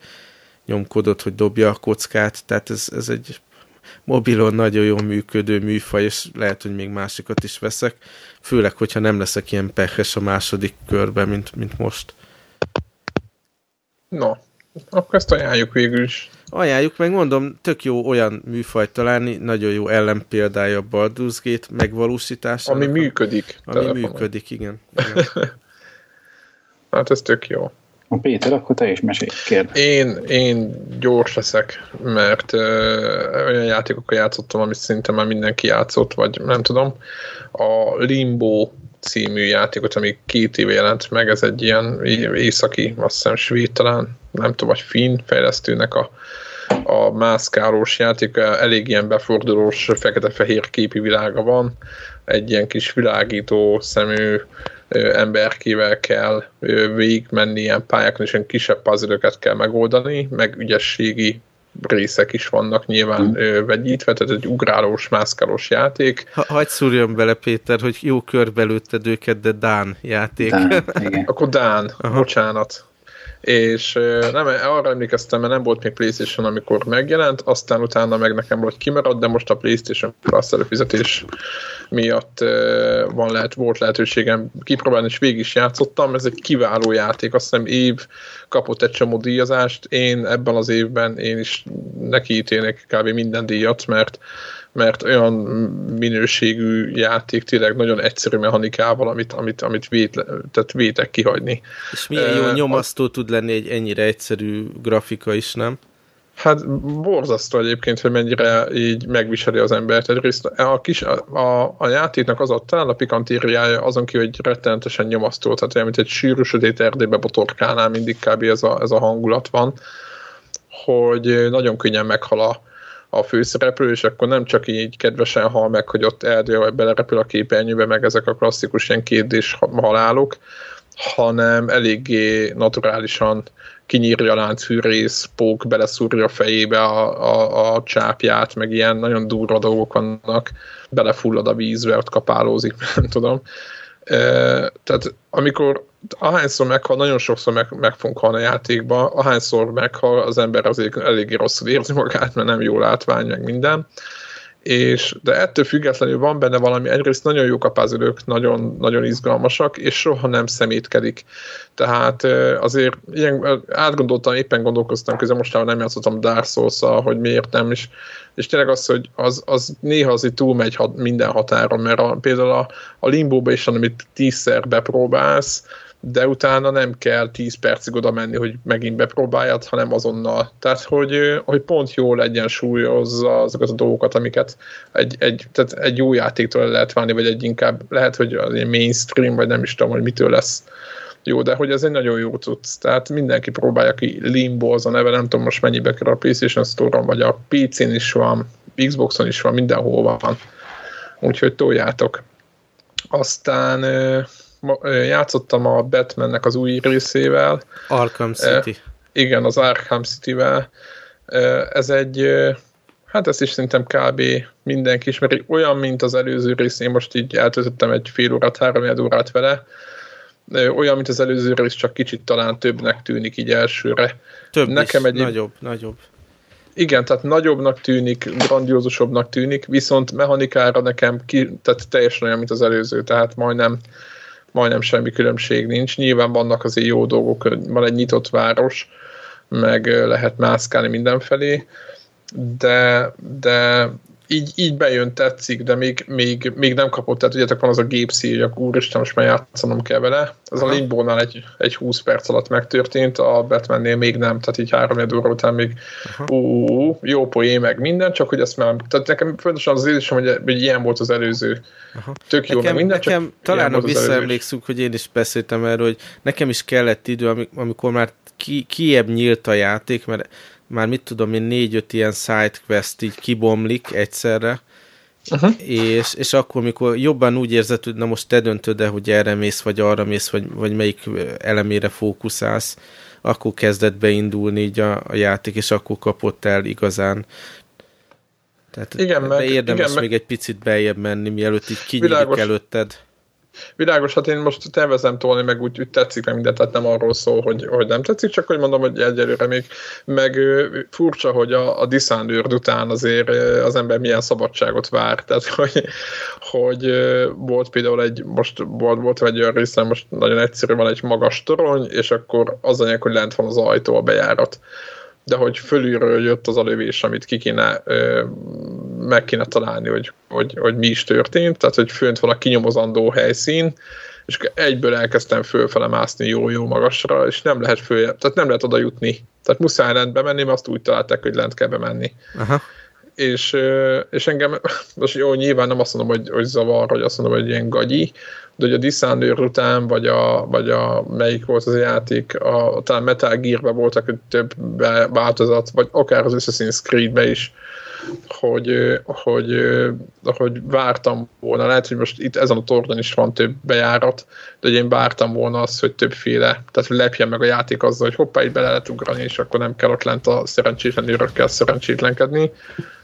nyomkodod, hogy dobja a kockát, tehát ez, ez egy mobilon nagyon jól működő műfaj, és lehet, hogy még másikat is veszek, főleg, hogyha nem leszek ilyen pehes a második körben, mint, mint most. No, akkor ezt ajánljuk végül is. Ajánljuk, meg mondom, tök jó olyan műfajt találni, nagyon jó ellenpéldája a Baldur's Gate megvalósítása. Ami működik. Ami telefonon. működik, igen. igen. *laughs* hát ez tök jó. A Péter, akkor te is mesélj, kérd. Én, én gyors leszek, mert ö, olyan játékokkal játszottam, amit szinte már mindenki játszott, vagy nem tudom. A Limbo című játékot, ami két éve jelent meg, ez egy ilyen északi, azt hiszem svéd talán, nem tudom, vagy finn fejlesztőnek a, a mászkálós játék, elég ilyen befordulós, fekete-fehér képi világa van, egy ilyen kis világító szemű emberkével kell végigmenni ilyen pályákon, és ilyen kisebb puzzle kell megoldani, meg ügyességi részek is vannak nyilván mm. vegyítve, tehát egy ugrálós, mászkálós játék. Ha, hagyd szúrjon bele, Péter, hogy jó körbelőtted őket, de Dán játék. Dán, *laughs* igen. Akkor Dán, Aha. bocsánat és nem, arra emlékeztem, mert nem volt még Playstation, amikor megjelent, aztán utána meg nekem volt kimaradt, de most a Playstation Plus előfizetés miatt van lehet, volt lehetőségem kipróbálni, és végig is játszottam. Ez egy kiváló játék, azt hiszem év kapott egy csomó díjazást. Én ebben az évben én is nekiítélnék kb. minden díjat, mert mert olyan minőségű játék tényleg nagyon egyszerű mechanikával, amit, amit, amit vét, tehát vétek kihagyni. És milyen jó nyomasztó a... tud lenni egy ennyire egyszerű grafika is, nem? Hát borzasztó egyébként, hogy mennyire így megviseli az embert. Egyrészt a, kis, a, a játéknak az a talán a pikantériája azon ki, hogy rettenetesen nyomasztó, tehát olyan, mint egy sűrű sötét erdébe botorkálnál mindig kb. ez a, ez a hangulat van, hogy nagyon könnyen meghal a, a főszereplő, és akkor nem csak így kedvesen hal meg, hogy ott eldől, vagy belerepül a képernyőbe, meg ezek a klasszikus ilyen kérdés halálok, hanem eléggé naturálisan kinyírja a láncfűrész, pók beleszúrja a fejébe a, a, a csápját, meg ilyen nagyon durva dolgok vannak, belefullad a vízbe, ott kapálózik, *laughs* nem tudom. Tehát amikor ahányszor meghal, nagyon sokszor meg, meg fogunk halni a játékba, ahányszor meghal, az ember azért eléggé rosszul érzi magát, mert nem jó látvány, meg minden. És, de ettől függetlenül van benne valami, egyrészt nagyon jók a nagyon, nagyon izgalmasak, és soha nem szemétkedik. Tehát azért ilyen, átgondoltam, éppen gondolkoztam közben, mostában nem játszottam Dark hogy miért nem, és, és tényleg az, hogy az, az néha azért túlmegy minden határon, mert a, például a, a limbóba is, amit tízszer bepróbálsz, de utána nem kell 10 percig oda menni, hogy megint bepróbáljad, hanem azonnal. Tehát, hogy, hogy pont jól egyensúlyozza azokat a dolgokat, amiket egy, egy, tehát egy jó játéktól lehet válni, vagy egy inkább lehet, hogy az mainstream, vagy nem is tudom, hogy mitől lesz jó, de hogy ez egy nagyon jó tudsz. Tehát mindenki próbálja ki, Limbo az a neve, nem tudom most mennyibe kerül a PlayStation Store-on, vagy a PC-n is van, Xboxon is van, mindenhol van. Úgyhogy toljátok. Aztán játszottam a Batmannek az új részével. Arkham City. Igen, az Arkham City-vel. Ez egy, hát ezt is szerintem kb. mindenki ismeri. Olyan, mint az előző rész, én most így eltöltöttem egy fél órát, három órát vele. Olyan, mint az előző rész, csak kicsit talán többnek tűnik így elsőre. Több Nekem is, egy... nagyobb, nagyobb. Igen, tehát nagyobbnak tűnik, grandiózusabbnak tűnik, viszont mechanikára nekem ki, tehát teljesen olyan, mint az előző, tehát majdnem majdnem semmi különbség nincs. Nyilván vannak azért jó dolgok, van egy nyitott város, meg lehet mászkálni mindenfelé, de, de így, így bejön, tetszik, de még, még, még nem kapott, tehát tudjátok, van az a gépszí, hogy akkor úristen, most már játszanom kell vele. Aha. a Limbónál egy, egy 20 perc alatt megtörtént, a Batmannél még nem, tehát így három óra után még ú, jó poé, meg minden, csak hogy ezt már, tehát nekem fontosan az érzésem, hogy, hogy ilyen volt az előző. Aha. Tök jó, nekem, meg minden, nekem csak talán visszaemlékszünk, hogy én is beszéltem erről, hogy nekem is kellett idő, amikor már ki, kiebb nyílt a játék, mert már mit tudom én, négy-öt ilyen sidequest így kibomlik egyszerre, uh-huh. és, és akkor, mikor jobban úgy érzed, hogy na most te döntöd -e, hogy erre mész, vagy arra mész, vagy, vagy melyik elemére fókuszálsz, akkor kezdett beindulni így a, a játék, és akkor kapott el igazán. Tehát igen, meg, érdemes igen, még meg... egy picit beljebb menni, mielőtt így kinyílik előtted. Világos, hát én most tervezem tolni, meg úgy, úgy tetszik meg mindent, tehát nem arról szól, hogy, hogy nem tetszik, csak hogy mondom, hogy egyelőre még meg furcsa, hogy a, a Dishonored után azért az ember milyen szabadságot vár, *laughs* tehát hogy, hogy volt például egy, most volt, volt egy olyan részem, most nagyon egyszerű, van egy magas torony, és akkor az anyag, hogy lent van az ajtó, a bejárat. De hogy fölülről jött az a lövés, amit ki kéne, meg kéne találni, hogy, hogy, hogy mi is történt, tehát hogy fönt van a kinyomozandó helyszín, és egyből elkezdtem fölfele mászni jó-jó magasra, és nem lehet föl, tehát nem lehet oda jutni. Tehát muszáj lent bemenni, mert azt úgy találták, hogy lent kell bemenni. Aha. És, és engem, most jó, nyilván nem azt mondom, hogy, hogy zavar, hogy azt mondom, hogy ilyen gagyi, de hogy a Dishonored után, vagy a, vagy a melyik volt az a játék, a, talán Metal Gear-ben voltak több változat, vagy akár az Assassin's Creed-be is, hogy, hogy, hogy vártam volna, lehet, hogy most itt ezen a tornon is van több bejárat, de én vártam volna azt, hogy többféle, tehát lepjen meg a játék azzal, hogy hoppá, itt bele lehet ugrani, és akkor nem kell ott lent a szerencsétlen őrökkel szerencsétlenkedni.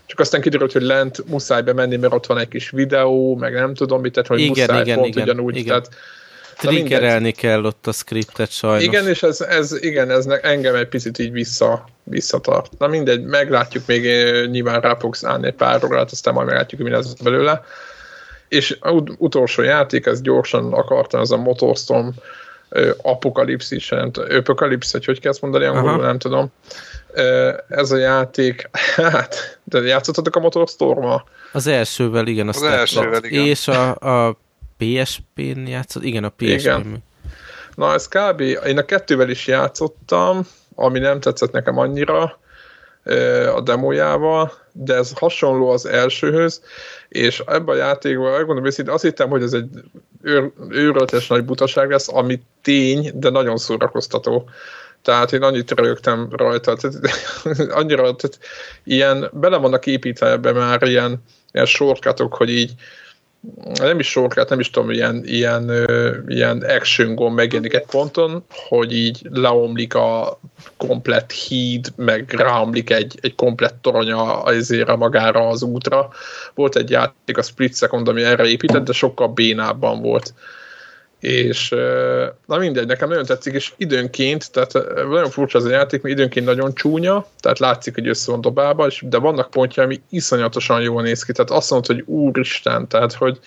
Csak aztán kiderült, hogy lent muszáj bemenni, mert ott van egy kis videó, meg nem tudom mit, tehát hogy igen, muszáj igen, pont igen, ugyanúgy. Igen. Tehát, Triggerelni kell ott a scriptet sajnos. Igen, és ez, ez, igen, ez engem egy picit így vissza, visszatart. Na mindegy, meglátjuk még, nyilván rá fogsz állni egy pár órát, aztán majd meglátjuk, mi lesz belőle. És utolsó játék, ez gyorsan akartam, ez a Motorstorm apokalipszis, nem tudom, apokalipsz, hogy hogy kell ezt mondani angolul, nem tudom. Ez a játék, *laughs* hát, de játszottatok a Motorstorm-mal? Az elsővel, igen. Az elsővel, igen. És a, a PSP-n játszott? Igen, a PSP-n. Igen. Na, ez kb. Én a kettővel is játszottam, ami nem tetszett nekem annyira a demójával, de ez hasonló az elsőhöz, és ebben a játékban, megmondom őszintén, azt hittem, hogy ez egy őr, őrületes nagy butaság lesz, ami tény, de nagyon szórakoztató. Tehát én annyit rögtem rajta, tehát, *laughs* annyira, tehát ilyen, bele vannak építve ebbe már ilyen, ilyen sorkatok, hogy így nem is sorkát, nem is tudom, ilyen, ilyen, ilyen action gomb megjelenik egy ponton, hogy így leomlik a komplett híd, meg ráomlik egy, egy komplett torony azért magára az útra. Volt egy játék, a Split Second, ami erre épített, de sokkal bénábban volt és na mindegy, nekem nagyon tetszik, és időnként, tehát nagyon furcsa az a játék, mert időnként nagyon csúnya, tehát látszik, hogy össze van dobálva, és, de vannak pontja, ami iszonyatosan jól néz ki, tehát azt mondod, hogy úristen, tehát hogy,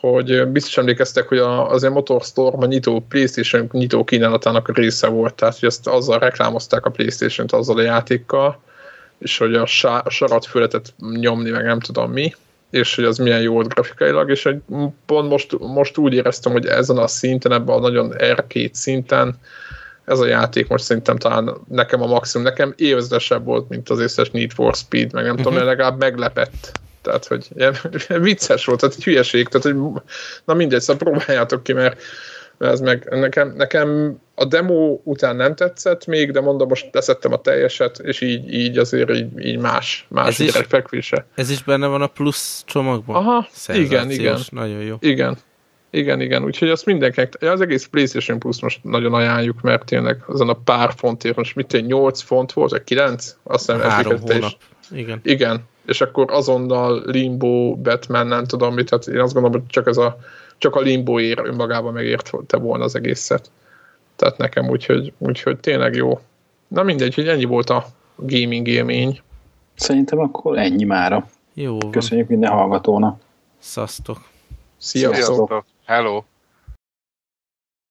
hogy biztos emlékeztek, hogy a, az a Motorstorm a nyitó Playstation nyitó kínálatának része volt, tehát hogy ezt azzal reklámozták a Playstation-t azzal a játékkal, és hogy a, sá, a sarat nyomni, meg nem tudom mi, és hogy az milyen jó volt grafikailag, és hogy pont most, most úgy éreztem, hogy ezen a szinten, ebben a nagyon R2 szinten, ez a játék most szerintem talán nekem a maximum, nekem évezresebb volt, mint az összes Need for Speed, meg nem uh-huh. tudom, mhm. legalább meglepett. Tehát, hogy ilyen *laughs* vicces volt, tehát egy hülyeség, tehát, hogy na mindegy, szóval próbáljátok ki, mert ez meg nekem, nekem a demo után nem tetszett még, de mondom, most leszettem a teljeset, és így, így azért így, így más, más ez is, fekvése. Ez is benne van a plusz csomagban? Aha, igen, igen. Nagyon jó. Igen, igen, igen, úgyhogy azt mindenkinek, az egész PlayStation Plus most nagyon ajánljuk, mert tényleg azon a pár fontért, most mit 8 font volt, vagy 9? Azt hiszem, Három hónap. Is. Igen. Igen, és akkor azonnal Limbo, Batman, nem tudom mit, tehát én azt gondolom, hogy csak ez a csak a ér önmagában megérte volna az egészet. Tehát nekem úgyhogy, úgyhogy tényleg jó. Na mindegy, hogy ennyi volt a gaming élmény. Szerintem akkor ennyi mára. Jó. Köszönjük minden hallgatónak. Szasztok. Sziasztok. Sziasztok. Hello.